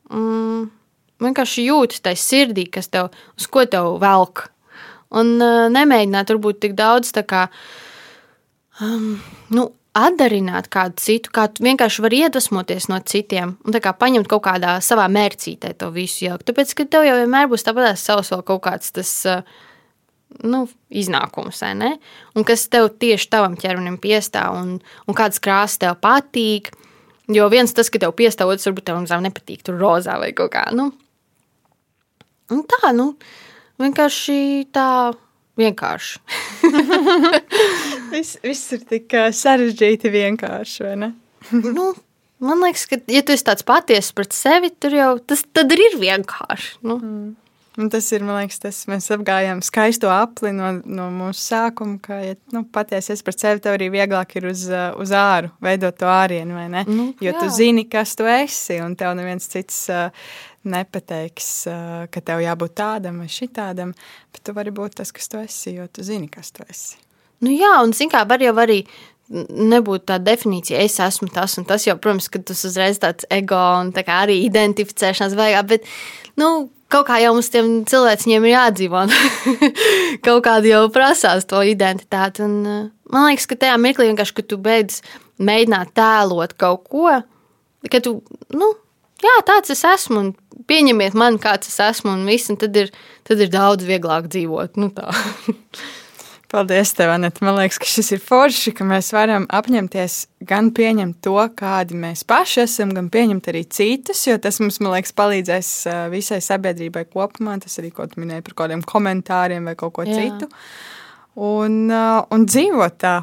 mm, vienkārši jūti tajā sirdī, kas tev, uz ko tev velk. Un uh, nemēģināt varbūt tik daudz tā kā, um, nu, atdarināt kādu citu, kā tu vienkārši vari iedvesmoties no citiem un paņemt kaut kādā savā mērcītē to visu jaukt. Tāpēc, ka tev jau vienmēr būs tāpat savs vēl kaut kāds tas. Nu, iznākums, ne? Un kas tev tieši tavam ķermenim piestāv, un, un kādas krāsas tev patīk. Jo viens tas, ka tev piestāv, otrs varbūt tev nepatīk, tur rozā vai kaut kā. Nu. Un tā, nu, vienkārši tā vienkārši. viss, viss ir tik sarežģīti vienkārši, vai ne? nu, man liekas, ka, ja tu esi tāds patiess pret sevi, tur jau tas ir vienkārši. Nu. Mm. Un tas ir, man liekas, tas mēs apgājām skaisto apli no, no mūsu sākuma, ka, ja nu, patiesi esi pret sevi, tev arī vieglāk ir uz, uz āru veidot to ārienu, vai ne? Nu, jo jā. tu zini, kas tu esi, un tev neviens cits nepateiks, ka tev jābūt tādam vai šitādam, bet tu vari būt tas, kas tu esi, jo tu zini, kas tu esi. Nu jā, un zin kā, var jau arī nebūtu tā definīcija, es esmu tas un tas, jo, protams, ka tas uzreiz tāds ego un tā kā arī identificēšanās vajag, bet, nu, kaut kā jau mums tiem cilvēkiem ir jādzīvo. kaut kāda jau prasās to identitāti. Un, man liekas, ka tajā mirklī vienkārši, kad tu beidz mēģināt tēlot kaut ko, ka tu, nu, jā, tāds es esmu, un pieņemiet mani, kāds es esmu, un viss, un tad ir, tad ir daudz vieglāk dzīvot. Nu, Paldies, tev, Anita. Man liekas, ka šis ir forši, ka mēs varam apņemties gan pieņemt to, kādi mēs paši esam, gan pieņemt arī citus, jo tas mums, man liekas, palīdzēs visai sabiedrībai kopumā. Tas arī, ko tu minēji par kādiem komentāriem vai kaut ko Jā. citu. Un, un dzīvot tā.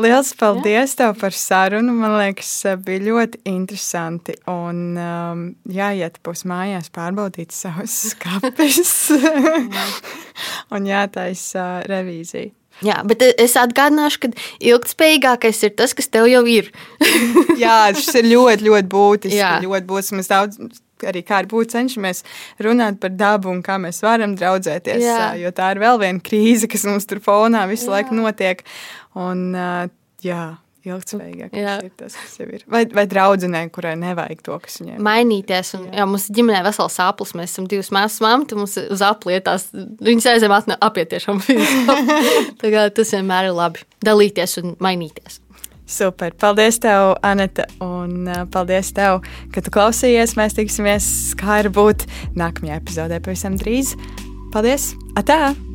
Liels paldies jā. tev par sarunu. Man liekas, bija ļoti interesanti. Un um, jāiet pus mājās, pārbaudīt savus skāpes un jātaisa uh, revīzija. Jā, bet es atgādināšu, ka ilgspējīgākais ir tas, kas tev jau ir. jā, tas ir ļoti, ļoti būtiski. Jā. Ļoti būtiski. Mēs daudz arī kā ar būtu cenšamies runāt par dabu un kā mēs varam draudzēties. Jā. Jo tā ir vēl viena krīze, kas mums tur fonā visu jā. laiku notiek. Un, jā, ilgspējīgāk ir tas, kas jau ir. Vai, vai draudzenei, kurai nevajag to, kas viņai ir. Mainīties. Un, jā. jā, mums ģimenē vesels aplis. Mēs esam divas māsas mammas, mums uz aplietās. Viņas aizem apiet tiešām. tas vienmēr ir labi. Dalīties un mainīties. Super. Paldies, tev, Anita, un uh, paldies tev, ka tu klausījies. Mēs tiksimies, kā ir būt nākamajā epizodē pavisam drīz. Paldies! Atā!